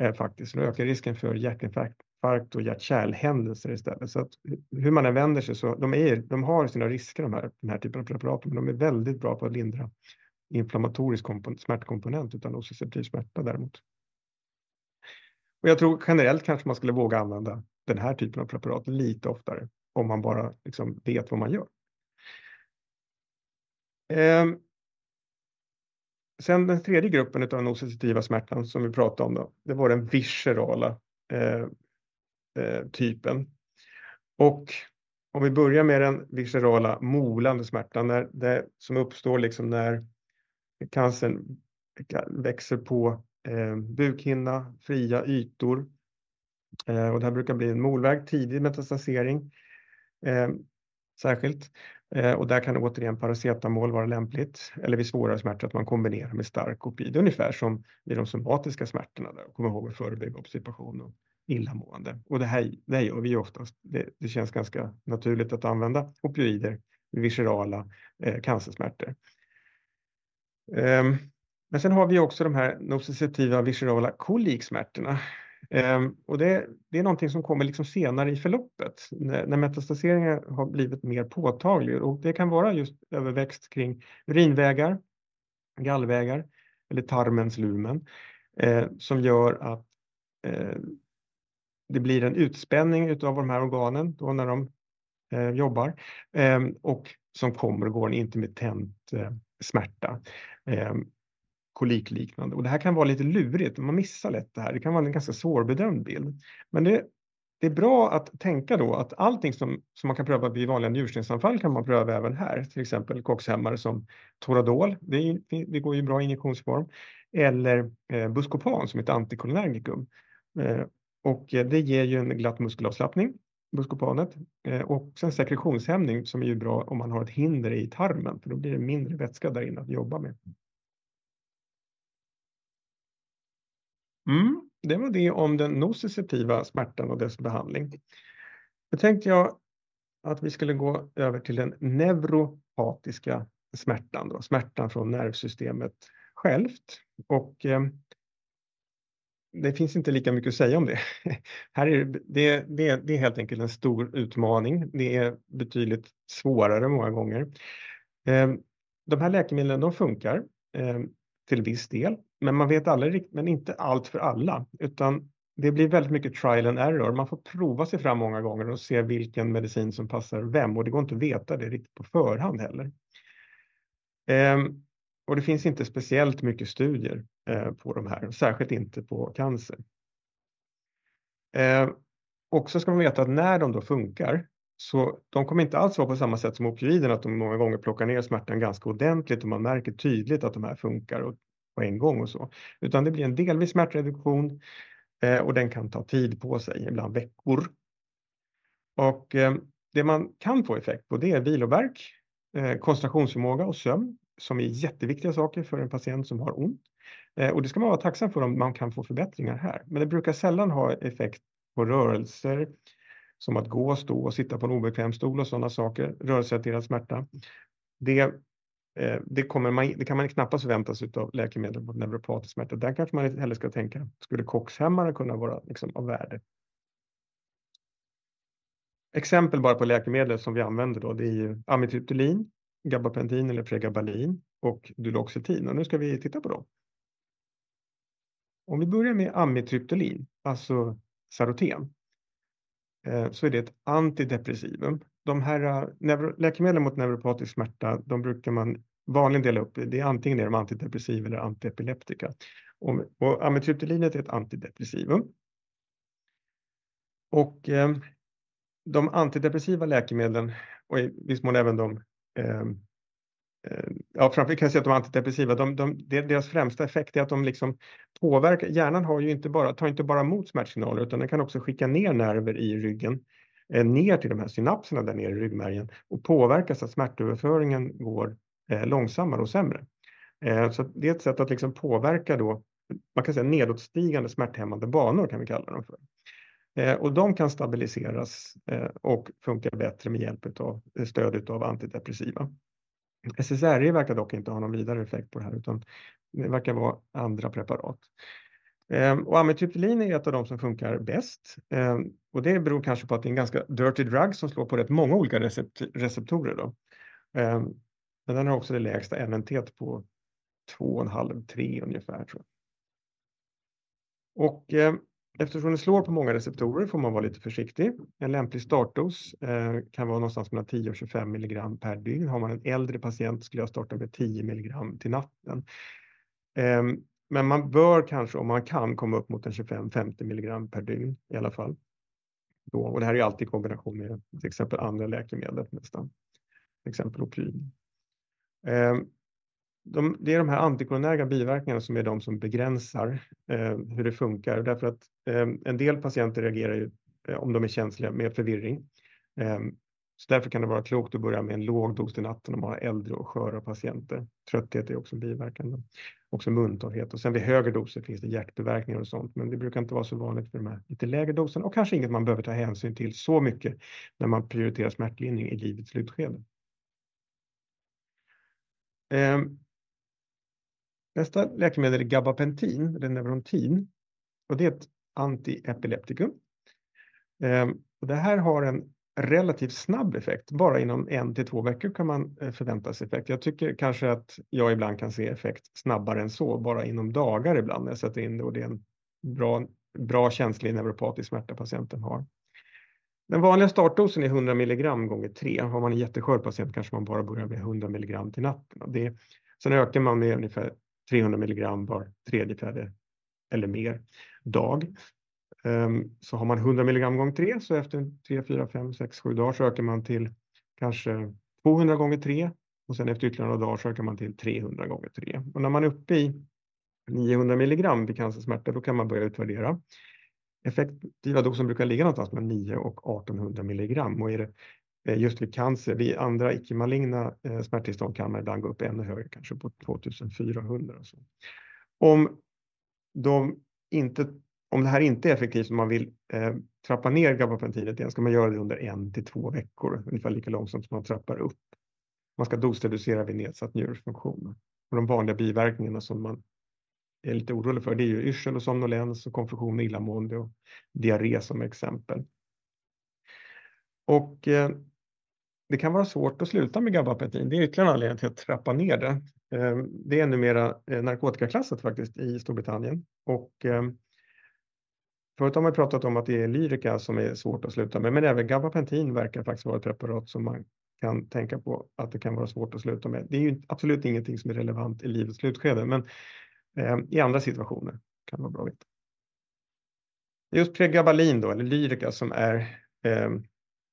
eh, faktiskt. Det ökar risken för hjärtinfarkt hjärtinfarkt och hjärt-kärlhändelser istället. Så att hur man än vänder sig så de, är, de har sina risker de här, den här typen av preparat, men de är väldigt bra på att lindra inflammatorisk smärtkomponent utan nociceptiv smärta däremot. Och jag tror generellt kanske man skulle våga använda den här typen av preparat lite oftare om man bara liksom vet vad man gör. Eh, sen den tredje gruppen av den nociceptiva smärtan som vi pratade om då, det var den viscerala eh, Eh, typen. Och om vi börjar med den viscerala molande smärtan när det, som uppstår liksom när cancern växer på eh, bukhinna, fria ytor. Eh, och det här brukar bli en molväg, tidig metastasering eh, särskilt. Eh, och där kan återigen paracetamol vara lämpligt eller vid svårare smärtor att man kombinerar med stark opid. ungefär som vid de somatiska smärtorna. Där. Kom ihåg att förebygga obstipation och illamående. Och det här, det här gör vi ju oftast. Det, det känns ganska naturligt att använda opioider vid viscerala eh, cancersmärtor. Um, men sen har vi också de här nociceptiva viscerala koliksmärtorna. Um, ehm, och det, det, är någonting som kommer liksom senare i förloppet när, när metastaseringen har blivit mer påtaglig. Och det kan vara just överväxt kring urinvägar, gallvägar eller tarmens lumen eh, som gör att eh, det blir en utspänning av de här organen då när de eh, jobbar eh, och som kommer och går en intermittent eh, smärta. Eh, kolikliknande. Och det här kan vara lite lurigt, man missar lätt det här. Det kan vara en ganska svårbedömd bild. Men det, det är bra att tänka då att allting som, som man kan pröva vid vanliga njurstensanfall kan man pröva även här. Till exempel koxhämmare som Toradol, det, är, det går ju bra i injektionsform. Eller eh, Buscopan som är ett antikolinergikum. Eh, och eh, det ger ju en glatt muskelavslappning, buskopanet, eh, och sen sekretionshämning som är ju bra om man har ett hinder i tarmen, för då blir det mindre vätska där inne att jobba med. Mm, det var det om den nociceptiva smärtan och dess behandling. Nu tänkte jag att vi skulle gå över till den neuropatiska smärtan, då, smärtan från nervsystemet självt. Och eh, det finns inte lika mycket att säga om det. [laughs] Här är det, det, det är helt enkelt en stor utmaning. Det är betydligt svårare många gånger. Ehm, de här läkemedlen de funkar ehm, till viss del, men man vet aldrig, men inte allt för alla, utan det blir väldigt mycket trial and error. Man får prova sig fram många gånger och se vilken medicin som passar vem och det går inte att veta det riktigt på förhand heller. Ehm, och det finns inte speciellt mycket studier eh, på de här, särskilt inte på cancer. Eh, också ska man veta att när de då funkar så de kommer inte alls vara på samma sätt som opioiderna, att de många gånger plockar ner smärtan ganska ordentligt och man märker tydligt att de här funkar och, på en gång och så. Utan det blir en delvis smärtreduktion eh, och den kan ta tid på sig, ibland veckor. Och eh, det man kan få effekt på det är viloverk, eh, koncentrationsförmåga och sömn som är jätteviktiga saker för en patient som har ont. Eh, och det ska man vara tacksam för om man kan få förbättringar här. Men det brukar sällan ha effekt på rörelser som att gå, stå och sitta på en obekväm stol och sådana saker, rörelserelaterad smärta. Det, eh, det, kommer man, det kan man knappast förvänta sig av läkemedel mot neuropatisk smärta. Där kanske man heller ska tänka, skulle koxhämmare kunna vara liksom, av värde? Exempel bara på läkemedel som vi använder då, det är ju amitriptylin, gabapentin eller pregabalin och duloxetin. Och nu ska vi titta på dem. Om vi börjar med amitriptylin, alltså Saroten, eh, så är det ett antidepressivum. De här eh, läkemedlen mot neuropatisk smärta, de brukar man vanligen dela upp. Det är antingen är de antidepressiva eller antiepileptika. Och, och amitriptylinet är ett antidepressivum. Och eh, de antidepressiva läkemedlen och i viss mån även de Ehm, ehm, ja, framför kan jag säga att de antidepressiva, de, de, deras främsta effekt är att de liksom påverkar, hjärnan har ju inte bara, tar inte bara emot smärtsignaler utan den kan också skicka ner nerver i ryggen eh, ner till de här synapserna där nere i ryggmärgen och påverka så att smärtöverföringen går eh, långsammare och sämre. Eh, så det är ett sätt att liksom påverka då, man kan säga nedåtstigande smärthämmande banor kan vi kalla dem för. Eh, och de kan stabiliseras eh, och funka bättre med hjälp av eh, stöd av antidepressiva. SSRI verkar dock inte ha någon vidare effekt på det här utan det verkar vara andra preparat. Ehm, och amitriptylin är ett av de som funkar bäst ehm, och det beror kanske på att det är en ganska dirty drug som slår på rätt många olika recept receptorer. Då. Ehm, men den har också det lägsta NNT på 2,5-3 ungefär. Tror jag. Och Eftersom det slår på många receptorer får man vara lite försiktig. En lämplig startdos eh, kan vara någonstans mellan 10 och 25 milligram per dygn. Har man en äldre patient skulle jag starta med 10 milligram till natten. Eh, men man bör kanske om man kan komma upp mot en 25-50 milligram per dygn i alla fall. Då, och det här är alltid i kombination med till exempel andra läkemedel nästan. Till exempel opioid. Eh, de, det är de här antikoronerga biverkningarna som är de som begränsar eh, hur det funkar. Därför att eh, en del patienter reagerar ju, eh, om de är känsliga med förvirring. Eh, så därför kan det vara klokt att börja med en låg dos till natten om man har äldre och sköra patienter. Trötthet är också en biverkan. Också muntorrhet och sen vid högre doser finns det hjärtbiverkningar och sånt. Men det brukar inte vara så vanligt för de här lite lägre doserna och kanske inget man behöver ta hänsyn till så mycket när man prioriterar smärtlindring i livets slutskede. Um, Nästa läkemedel är gabapentin, eller Neurontin. Och det är ett antiepileptikum. Ehm, och det här har en relativt snabb effekt. Bara inom en till två veckor kan man eh, förvänta sig effekt. Jag tycker kanske att jag ibland kan se effekt snabbare än så, bara inom dagar ibland när jag sätter in det och det är en bra, bra känslig neuropatisk smärta patienten har. Den vanliga startdosen är 100 milligram gånger 3. Har man en jätteskör patient kanske man bara börjar med 100 milligram till natten. Det, sen ökar man med ungefär 300 milligram var tredje, fjärde eller mer dag. Ehm, så har man 100 milligram gånger 3 så efter 3, 4, 5, 6, 7 dagar så ökar man till kanske 200 gånger 3 och sen efter ytterligare några dagar så ökar man till 300 gånger 3. Och när man är uppe i 900 milligram vid cancersmärta då kan man börja utvärdera. Effektiva dosen brukar ligga någonstans mellan 9 och 1800 milligram och är det Eh, just vid cancer. Vid andra icke-maligna eh, smärttillstånd kan man ibland gå upp ännu högre, kanske på 2400. Och så. Om, de inte, om det här inte är effektivt och man vill eh, trappa ner gabapentinet igen, ska man göra det under en till två veckor, ungefär lika långsamt som man trappar upp. Man ska dosreducera vid nedsatt njurfunktion. Och de vanliga biverkningarna som man är lite orolig för, det är ju yrsel och somnolens och konfusion och illamående och diarré som exempel. Och eh, det kan vara svårt att sluta med gabapentin. Det är ytterligare en anledning till att trappa ner det. Ehm, det är numera eh, narkotikaklassat faktiskt i Storbritannien. Och ehm, förut har man pratat om att det är lyrika som är svårt att sluta med, men även gabapentin verkar faktiskt vara ett preparat som man kan tänka på att det kan vara svårt att sluta med. Det är ju absolut ingenting som är relevant i livets slutskede, men ehm, i andra situationer kan det vara bra att veta. Just pregabalin då, eller lyrika, som är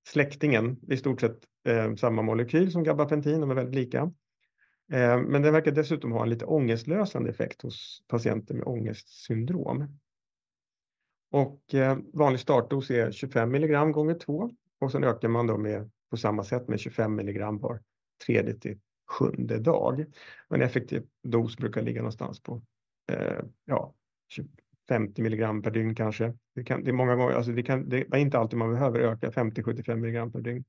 släktingen, i stort sett eh, samma molekyl som gabapentin, de är väldigt lika. Eh, men den verkar dessutom ha en lite ångestlösande effekt hos patienter med ångestsyndrom. Och eh, vanlig startdos är 25 milligram gånger 2 och sen ökar man då med, på samma sätt med 25 milligram var tredje till sjunde dag. En effektiv dos brukar ligga någonstans på eh, ja, 50 milligram per dygn kanske. Det, kan, det är många gånger, alltså det, kan, det är inte alltid man behöver öka 50-75 milligram per dygn.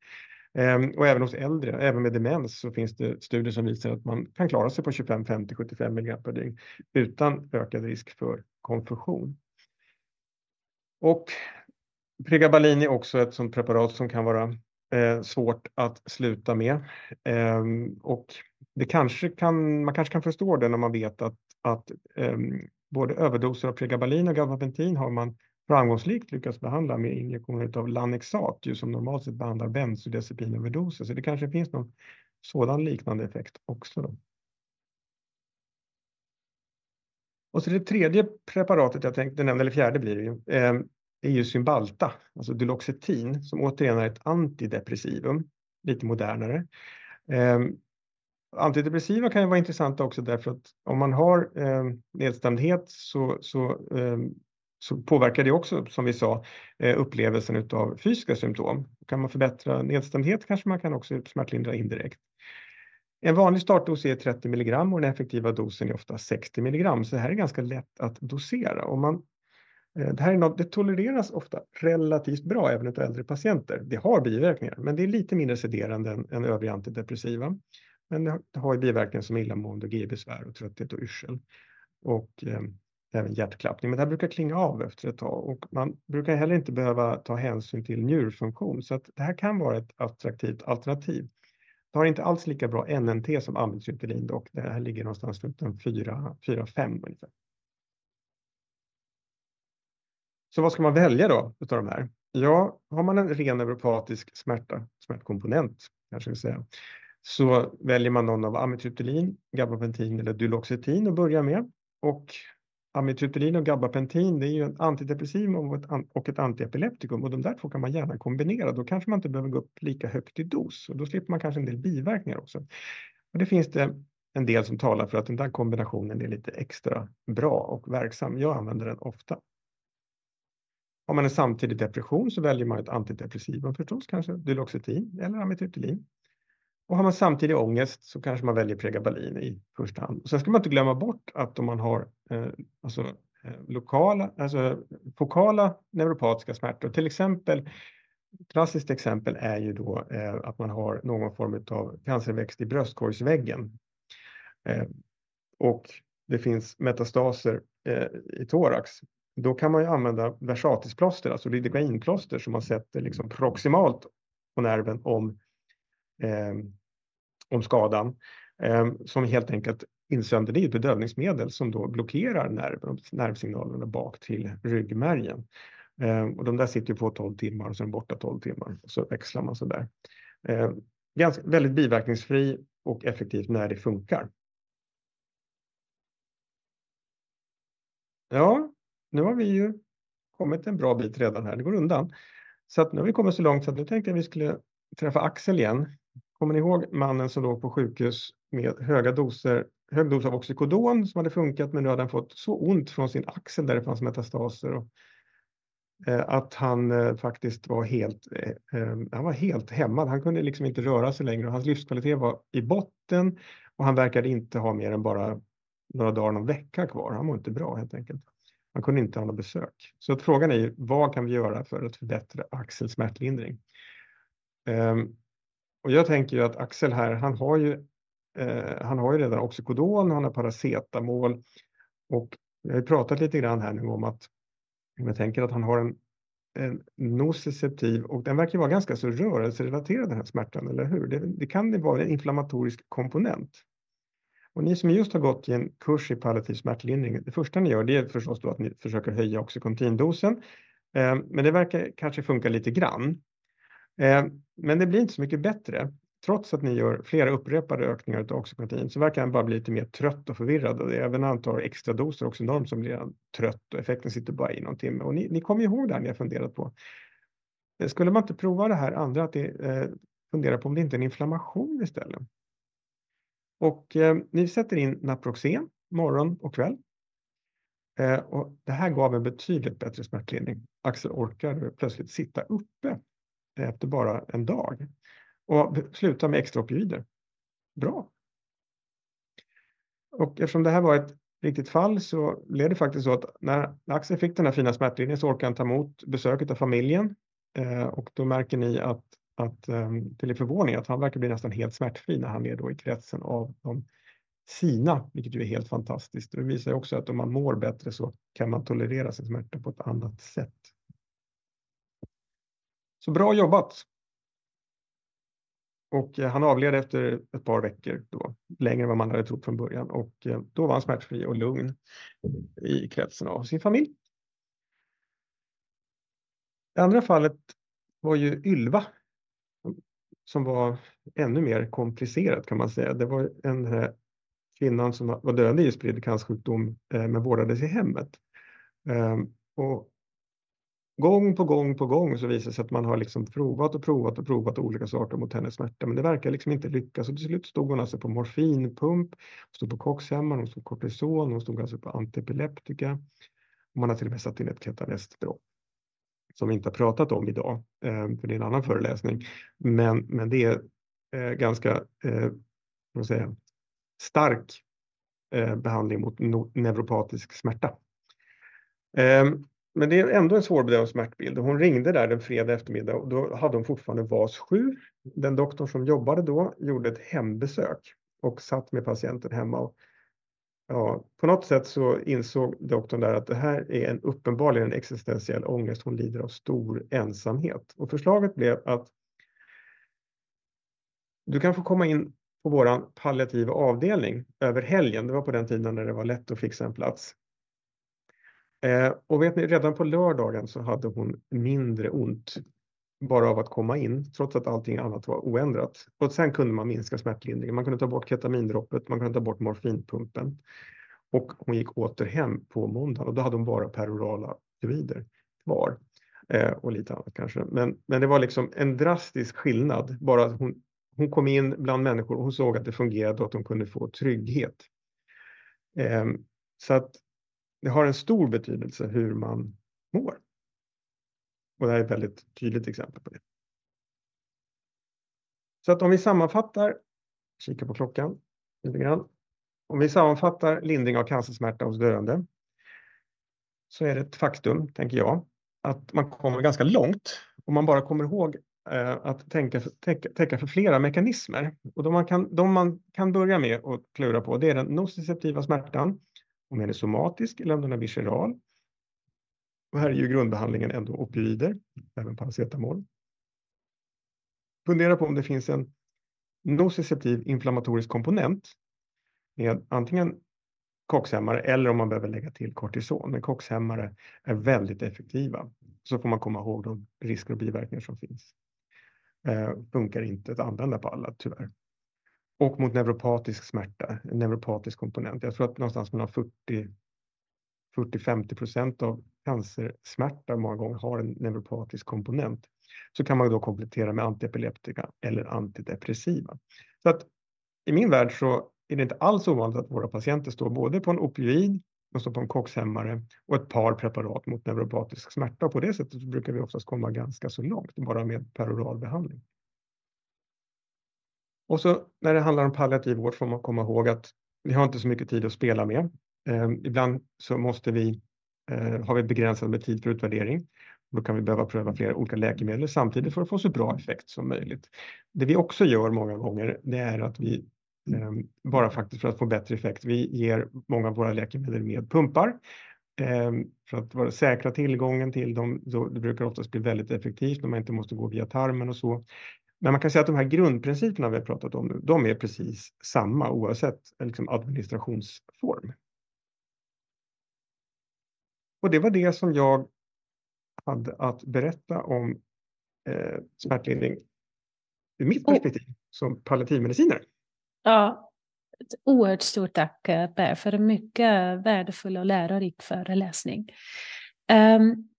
Ehm, och även hos äldre, även med demens, så finns det studier som visar att man kan klara sig på 25, 50, 75 mg per dygn utan ökad risk för konfusion. Och Pregabalin är också ett sådant preparat som kan vara eh, svårt att sluta med. Eh, och det kanske kan, man kanske kan förstå det när man vet att, att eh, både överdoser av pregabalin och gabapentin har man framgångsrikt lyckats behandla med injektioner av Lanexat, ju som normalt sett behandlar bensodiazepinöverdoser. Så det kanske finns någon sådan liknande effekt också. Då. Och så det tredje preparatet jag tänkte nämna, eller fjärde blir det ju, ehm, är ju Cymbalta, alltså Duloxetin, som återigen är ett antidepressivum, lite modernare. Ehm, antidepressiva kan ju vara intressanta också därför att om man har eh, nedstämdhet så, så, eh, så påverkar det också, som vi sa, eh, upplevelsen av fysiska symptom. Kan man förbättra nedstämdhet kanske man kan också smärtlindra indirekt. En vanlig startdos är 30 mg och den effektiva dosen är ofta 60 mg. så det här är ganska lätt att dosera. Och man, eh, det, här är något, det tolereras ofta relativt bra även av äldre patienter. Det har biverkningar, men det är lite mindre sederande än, än övriga antidepressiva. Men det har biverkningar som illamående, GI-besvär, och trötthet och yrsel. Och eh, även hjärtklappning. Men det här brukar klinga av efter ett tag och man brukar heller inte behöva ta hänsyn till njurfunktion. Så att det här kan vara ett attraktivt alternativ. Det har inte alls lika bra NNT som amitriptylin dock. Det här ligger någonstans runt 4-5 ungefär. Så vad ska man välja då utav de här? Ja, har man en ren neuropatisk smärta, smärtkomponent kanske vi säga, så väljer man någon av amitriptylin, gabapentin eller duloxetin att börja med. Och amitriptylin och gabapentin det är ju ett antidepressiv och ett, och ett antiepileptikum och de där två kan man gärna kombinera. Då kanske man inte behöver gå upp lika högt i dos och då slipper man kanske en del biverkningar också. Och det finns det en del som talar för att den där kombinationen är lite extra bra och verksam. Jag använder den ofta. Har man en samtidig depression så väljer man ett antidepressivum förstås, kanske Duloxetin eller amitriptylin. Och har man samtidig ångest så kanske man väljer pregabalin i första hand. Och sen ska man inte glömma bort att om man har eh, alltså, eh, lokala, alltså fokala neuropatiska smärtor, till exempel klassiskt exempel är ju då eh, att man har någon form av cancerväxt i bröstkorgsväggen. Eh, och det finns metastaser eh, i thorax. Då kan man ju använda versatisplåster, alltså lidokainplåster som man sätter liksom proximalt på nerven om eh, om skadan eh, som helt enkelt insönder. Det är bedövningsmedel som då blockerar nerven, nervsignalerna bak till ryggmärgen. Eh, och de där sitter på 12 timmar och sen är borta 12 timmar och så växlar man så där. Eh, ganska, väldigt biverkningsfri och effektivt när det funkar. Ja, nu har vi ju kommit en bra bit redan här. Det går undan. Så att nu har vi kommit så långt så att nu tänkte jag vi skulle träffa Axel igen Kommer ni ihåg mannen som låg på sjukhus med höga doser, hög dos av oxykodon som hade funkat men nu hade han fått så ont från sin axel där det fanns metastaser och, eh, att han eh, faktiskt var helt, eh, eh, han var helt hämmad. Han kunde liksom inte röra sig längre och hans livskvalitet var i botten och han verkade inte ha mer än bara några dagar, någon vecka kvar. Han mår inte bra helt enkelt. Han kunde inte ha något besök. Så att frågan är ju, vad kan vi göra för att förbättra axelsmärtlindring? Um, och jag tänker ju att Axel här, han har ju, eh, han har ju redan oxykodon, han har paracetamol och Jag har pratat lite grann här nu om att jag tänker att han har en, en nociceptiv och den verkar vara ganska så rörelserelaterad den här smärtan, eller hur? Det, det kan vara en inflammatorisk komponent. Och ni som just har gått i en kurs i palliativ smärtlindring, det första ni gör det är förstås då att ni försöker höja oxycontindosen. Eh, men det verkar kanske funka lite grann. Eh, men det blir inte så mycket bättre. Trots att ni gör flera upprepade ökningar av oxycontin så verkar han bara bli lite mer trött och förvirrad. Och även när han tar extra doser Oxynorm som blir han trött och effekten sitter bara i någon timme. Och ni, ni kommer ihåg det här ni har funderat på. Eh, skulle man inte prova det här andra, att det, eh, fundera på om det inte är en inflammation istället? Och eh, ni sätter in Naproxen morgon och kväll. Eh, och det här gav en betydligt bättre smärtlindring. Axel orkade plötsligt sitta uppe efter bara en dag och sluta med extra opioider. Bra. Och eftersom det här var ett riktigt fall så blev det faktiskt så att när Axel fick den här fina smärtlindringen så orkade han ta emot besöket av familjen eh, och då märker ni att att eh, till er förvåning att han verkar bli nästan helt smärtfri när han är då i kretsen av de sina, vilket ju är helt fantastiskt. Det visar också att om man mår bättre så kan man tolerera sin smärta på ett annat sätt. Så bra jobbat! Och eh, han avled efter ett par veckor, då, längre än vad man hade trott från början. Och eh, då var han smärtfri och lugn i kretsen av sin familj. Det andra fallet var ju Ylva som var ännu mer komplicerat kan man säga. Det var en kvinna kvinnan som var döende i spridd cancersjukdom men vårdades i hemmet. Ehm, och gång på gång på gång så visar det sig att man har liksom provat och provat och provat olika saker mot hennes smärta, men det verkar liksom inte lyckas. Och till slut stod hon alltså på morfinpump, stod på koxhämmare, hon stod på kortison, hon stod alltså på antiepileptika. Man har till och med satt in ett ketanestdropp som vi inte har pratat om idag, eh, för det är en annan föreläsning. Men, men det är eh, ganska eh, vad säga, stark behandling mot neuropatisk smärta. Ehm, men det är ändå en svårbedömd smärtbild. Hon ringde där den fredag eftermiddag och då hade hon fortfarande VAS 7. Den doktorn som jobbade då gjorde ett hembesök och satt med patienten hemma och Ja, på något sätt så insåg doktorn där att det här är en uppenbarligen en existentiell ångest. Hon lider av stor ensamhet. Och förslaget blev att du kan få komma in på vår palliativa avdelning över helgen. Det var på den tiden när det var lätt att fixa en plats. Eh, och vet ni, redan på lördagen så hade hon mindre ont bara av att komma in, trots att allting annat var oändrat. Och sen kunde man minska smärtlindringen. Man kunde ta bort ketamindroppet, man kunde ta bort morfinpumpen. Och hon gick åter hem på måndagen och då hade hon bara perorala opioider kvar. Eh, och lite annat kanske. Men, men det var liksom en drastisk skillnad. Bara att hon, hon kom in bland människor och hon såg att det fungerade och att hon kunde få trygghet. Eh, så att det har en stor betydelse hur man mår. Och det här är ett väldigt tydligt exempel på det. Så att om vi sammanfattar, kika på klockan lite grann. Om vi sammanfattar lindring av cancersmärta hos döende så är det ett faktum, tänker jag, att man kommer ganska långt om man bara kommer ihåg eh, att tänka, täcka, täcka för flera mekanismer. Och de man, kan, de man kan börja med att klura på det är den nociceptiva smärtan, om den är somatisk eller om den är visceral. Och här är ju grundbehandlingen ändå opioider, även paracetamol. Fundera på om det finns en nociceptiv inflammatorisk komponent med antingen koxhämmare eller om man behöver lägga till kortison. Men koxhämmare är väldigt effektiva. Så får man komma ihåg de risker och biverkningar som finns. Eh, funkar inte att använda på alla tyvärr. Och mot neuropatisk smärta, en neuropatisk komponent. Jag tror att någonstans mellan 40-50 procent av cancersmärta många gånger har en neuropatisk komponent. Så kan man då komplettera med antiepileptika eller antidepressiva. Så att i min värld så är det inte alls ovanligt att våra patienter står både på en opioid, de står på en koxhämmare och ett par preparat mot neuropatisk smärta. Och på det sättet brukar vi oftast komma ganska så långt, bara med peroral behandling. Och så när det handlar om palliativ vård får man komma ihåg att vi har inte så mycket tid att spela med. Eh, ibland så måste vi, eh, har vi begränsad med tid för utvärdering. Då kan vi behöva pröva flera olika läkemedel samtidigt för att få så bra effekt som möjligt. Det vi också gör många gånger, det är att vi ehm, bara faktiskt för att få bättre effekt. Vi ger många av våra läkemedel med pumpar ehm, för att vara säkra tillgången till dem. Det brukar oftast bli väldigt effektivt när man inte måste gå via tarmen och så. Men man kan säga att de här grundprinciperna vi har pratat om nu, de är precis samma oavsett liksom, administrationsform. Och det var det som jag hade att berätta om eh, smärtlindring ur mitt perspektiv oh. som palliativmedicinare. Ja, ett oerhört stort tack eh, Per för en mycket värdefull och lärorik föreläsning. Um,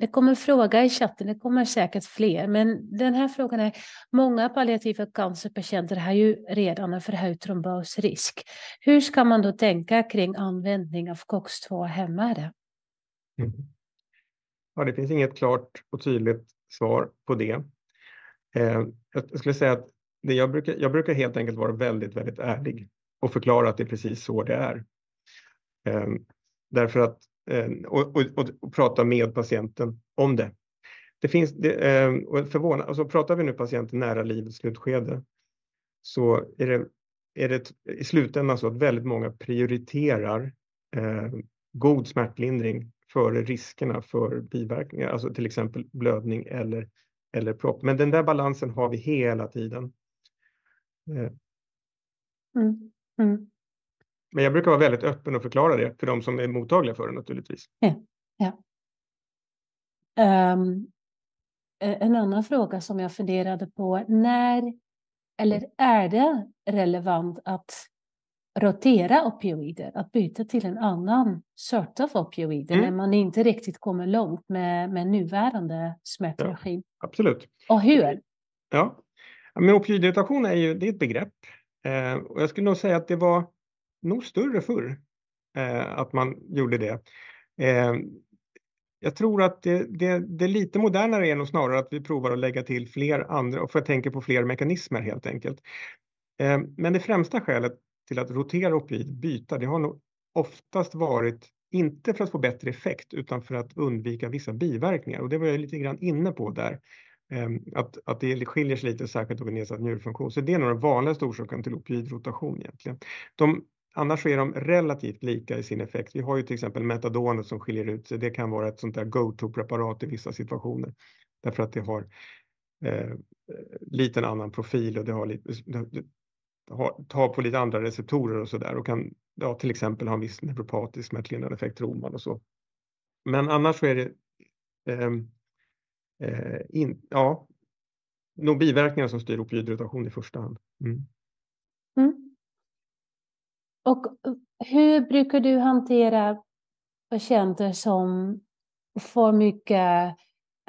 det kommer fråga i chatten, det kommer säkert fler, men den här frågan är, många palliativa cancerpatienter har ju redan en förhöjd trombosrisk. Hur ska man då tänka kring användning av COX-2-hämmare? Mm. Ja, det finns inget klart och tydligt svar på det. Eh, jag skulle säga att det jag, brukar, jag brukar helt enkelt vara väldigt, väldigt ärlig och förklara att det är precis så det är. Eh, därför att, Eh, och, och, och, och, prata med patienten om det. Det finns, det, eh, och förvåna, alltså pratar vi nu patienten nära livets slutskede så är det, är det i slutändan så att väldigt många prioriterar eh, god smärtlindring före riskerna för biverkningar, alltså till exempel blödning eller, eller propp. Men den där balansen har vi hela tiden. Eh. Mm. Mm. Men jag brukar vara väldigt öppen och förklara det för de som är mottagliga för det naturligtvis. Ja. ja. Um, en annan fråga som jag funderade på, när eller är det relevant att rotera opioider, att byta till en annan sort av opioider mm. när man inte riktigt kommer långt med, med nuvarande smärtregim? Ja, absolut. Och hur? Ja, men opioidrotation är ju det är ett begrepp eh, och jag skulle nog säga att det var nog större förr eh, att man gjorde det. Eh, jag tror att det, det, det lite modernare är nog snarare att vi provar att lägga till fler andra, och för jag tänker på fler mekanismer helt enkelt. Eh, men det främsta skälet till att rotera opioid, byta, det har nog oftast varit inte för att få bättre effekt utan för att undvika vissa biverkningar och det var jag lite grann inne på där. Eh, att, att det skiljer sig lite särskilt vid nedsatt njurfunktion. Så det är nog den vanligaste orsaken till opioidrotation egentligen. De, annars är de relativt lika i sin effekt. Vi har ju till exempel metadonet som skiljer ut sig. Det kan vara ett sånt där go-to-preparat i vissa situationer därför att det har eh, lite annan profil och det har lite, det, tar på lite andra receptorer och så där och kan ja, till exempel ha en viss neuropatisk smärtlindrande effekt, roman och så. Men annars så är det eh, eh, in, ja, nog biverkningar som styr opioidrotation i första hand. Mm. Mm. Och eh, hur brukar du hantera patienter som får mycket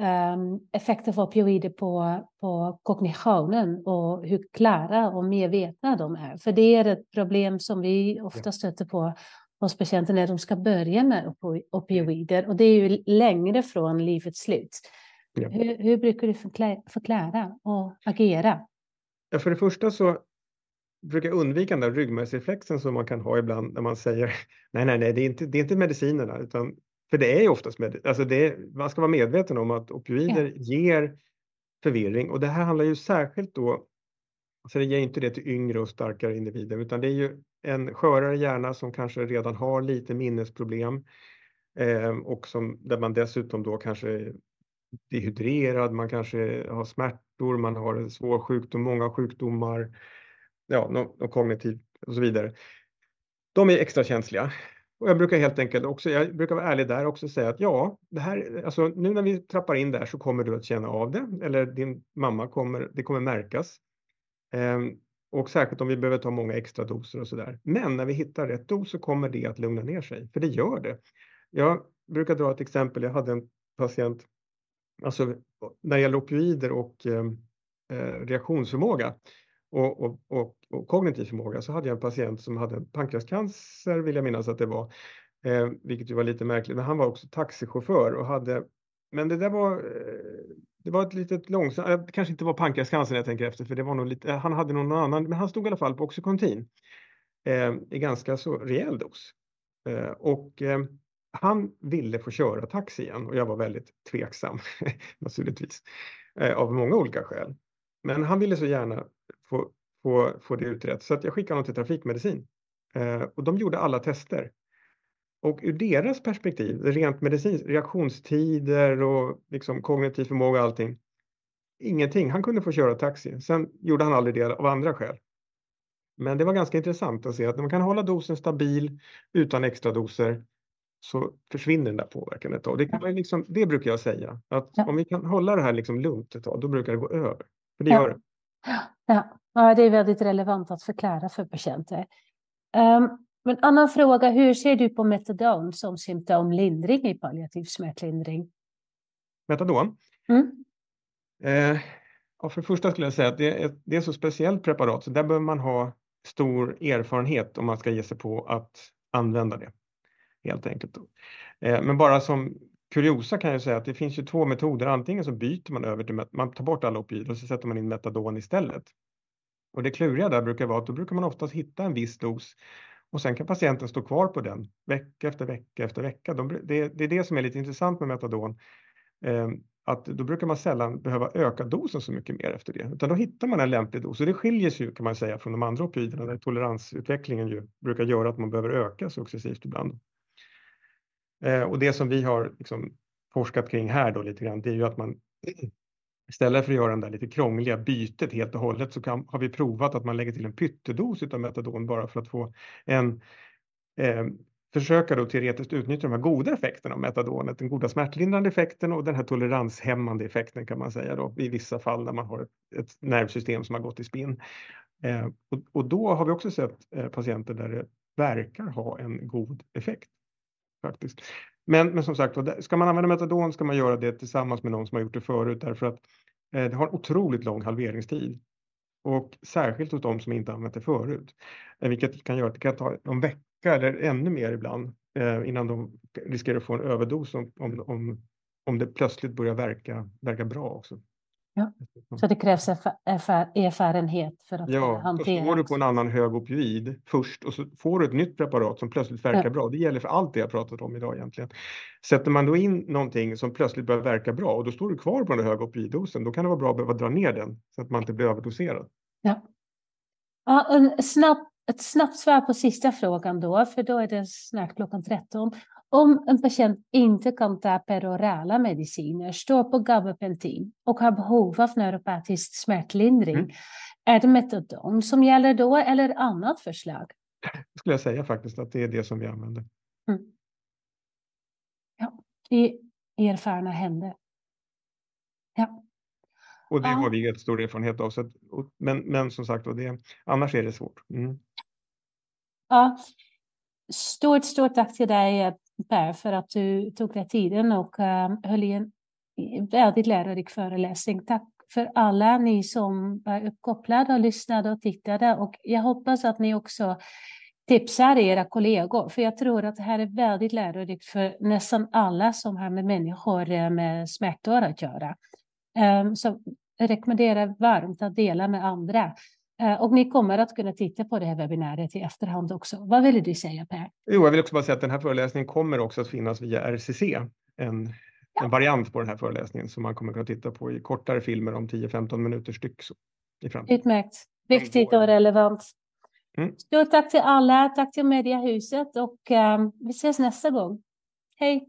um, effekter av opioider på, på kognitionen och hur klara och medvetna de är? För det är ett problem som vi ofta stöter på hos patienter när de ska börja med opioider och det är ju längre från livets slut. Ja. Hur, hur, brukar du förklara, förklara och agera? Ja, för det första så brukar undvika den där ryggmärgsreflexen som man kan ha ibland när man säger [laughs] nej, nej, nej, det är inte, det är inte medicinerna, utan för det är ju oftast med, alltså det, man ska vara medveten om att opioider ja. ger förvirring och det här handlar ju särskilt då, alltså det ger inte det till yngre och starkare individer, utan det är ju en skörare hjärna som kanske redan har lite minnesproblem eh, och som, där man dessutom då kanske dehydrerad, man kanske har smärtor, man har en svår sjukdom, många sjukdomar, ja, något kognitivt och så vidare. De är extra känsliga. Och jag brukar helt enkelt också, jag brukar vara ärlig där också och säga att ja, det här, alltså nu när vi trappar in där så kommer du att känna av det eller din mamma kommer, det kommer märkas. Ehm, och särskilt om vi behöver ta många extra doser och så där. Men när vi hittar rätt dos så kommer det att lugna ner sig, för det gör det. Jag brukar dra ett exempel. Jag hade en patient alltså när det gäller opioider och ehm, eh, reaktionsförmåga och, och, och, och, kognitiv förmåga så hade jag en patient som hade pankreascancer vill jag minnas att det var, eh, vilket ju var lite märkligt, men han var också taxichaufför och hade, men det där var, eh, det var ett litet långsamt, eh, det kanske inte var pankreascancer jag tänker efter, för det var nog lite, han hade någon annan, men han stod i alla fall på Oxycontin eh, i ganska så rejäl dos. Eh, och eh, han ville få köra taxi igen och jag var väldigt tveksam [laughs] naturligtvis eh, av många olika skäl. Men han ville så gärna få, få, få det utrett. Så att jag skickade honom till trafikmedicin. Eh, och de gjorde alla tester. Och ur deras perspektiv, rent medicinskt, reaktionstider och liksom kognitiv förmåga och allting. Ingenting. Han kunde få köra taxi. Sen gjorde han aldrig det av andra skäl. Men det var ganska intressant att se att när man kan hålla dosen stabil utan extra doser så försvinner den där påverkan ett tag. Det, kan liksom, det brukar jag säga, att ja. om vi kan hålla det här liksom lugnt ett tag, då brukar det gå över. För det ja. gör det. Ja. Ja, det är väldigt relevant att förklara för patienter. Um, men annan fråga, hur ser du på metadon som symptomlindring i palliativ smärtlindring? Metadon? Mm. Eh, för det första skulle jag säga att det är, det är så speciellt preparat så där behöver man ha stor erfarenhet om man ska ge sig på att använda det. Helt enkelt. Eh, men bara som kuriosa kan jag säga att det finns ju två metoder. Antingen så byter man över till, man tar bort alla opioider och så sätter man in metadon istället. Och det kluriga där brukar vara att då brukar man oftast hitta en viss dos och sen kan patienten stå kvar på den vecka efter vecka efter vecka. De, det, det, är det som är lite intressant med metadon. Eh, att då brukar man sällan behöva öka dosen så mycket mer efter det, utan då hittar man en lämplig dos. Och det skiljer sig ju kan man säga från de andra opioiderna där toleransutvecklingen ju brukar göra att man behöver öka successivt ibland. Eh, och det som vi har liksom forskat kring här då lite grann, det är ju att man istället för att göra det där lite krångliga bytet helt och hållet så kan, har vi provat att man lägger till en pyttedos av metadon bara för att få en eh, försöka då teoretiskt utnyttja de här goda effekterna av metadonet, den goda smärtlindrande effekten och den här toleranshämmande effekten kan man säga då i vissa fall när man har ett, ett nervsystem som har gått i spinn. Eh, och, och, då har vi också sett eh, patienter där det verkar ha en god effekt faktiskt. Men, men som sagt, ska man använda metadon ska man göra det tillsammans med någon som har gjort det förut därför att eh, det har en otroligt lång halveringstid. Och särskilt hos de som inte använt det förut. Eh, vilket kan göra att det kan ta en vecka eller ännu mer ibland eh, innan de riskerar att få en överdos om, om, om det plötsligt börjar verka, verka bra också. Ja. Så det krävs erfarenhet för att ja, hantera? Ja, går du på en annan hög opioid först och så får du ett nytt preparat som plötsligt verkar ja. bra. Det gäller för allt det jag pratat om idag egentligen. Sätter man då in någonting som plötsligt börjar verka bra och då står du kvar på den höga opioiddosen, då kan det vara bra att behöva dra ner den så att man inte blir överdoserad. Ja. ja snabb, ett snabbt svar på sista frågan då, för då är det snart klockan 13. Om en patient inte kan ta perorala mediciner, står på gabapentin och har behov av neuropatisk smärtlindring, mm. är det metadon som gäller då eller annat förslag? Det skulle jag säga faktiskt att det är det som vi använder. Mm. Ja, i erfarna händer. Ja. Och det ja. har vi jättestor erfarenhet av. Så att, men, men som sagt, och det, annars är det svårt. Mm. Ja. Stort, stort tack till dig Per för att du tog dig tiden och eh, höll i en väldigt lärorik föreläsning. Tack för alla ni som var uppkopplade och lyssnade och tittade och jag hoppas att ni också tipsar era kollegor, för jag tror att det här är väldigt lärorikt för nästan alla som har med människor eh, med smärtor att göra. Ehm, så jag rekommenderar varmt att dela med andra. Eh, och ni kommer att kunna titta på det här webbinariet i efterhand också. Vad vill du säga Per? Jo, jag vill också bara säga att den här föreläsningen kommer också att finnas via RCC. En, ja. en variant på den här föreläsningen som man kommer kunna titta på i kortare filmer om 10-15 minuter styck. Så, i Utmärkt. Viktigt och relevant. Mm. Stort tack till alla. Tack till Mediahuset och um, vi ses nästa gång. Hej!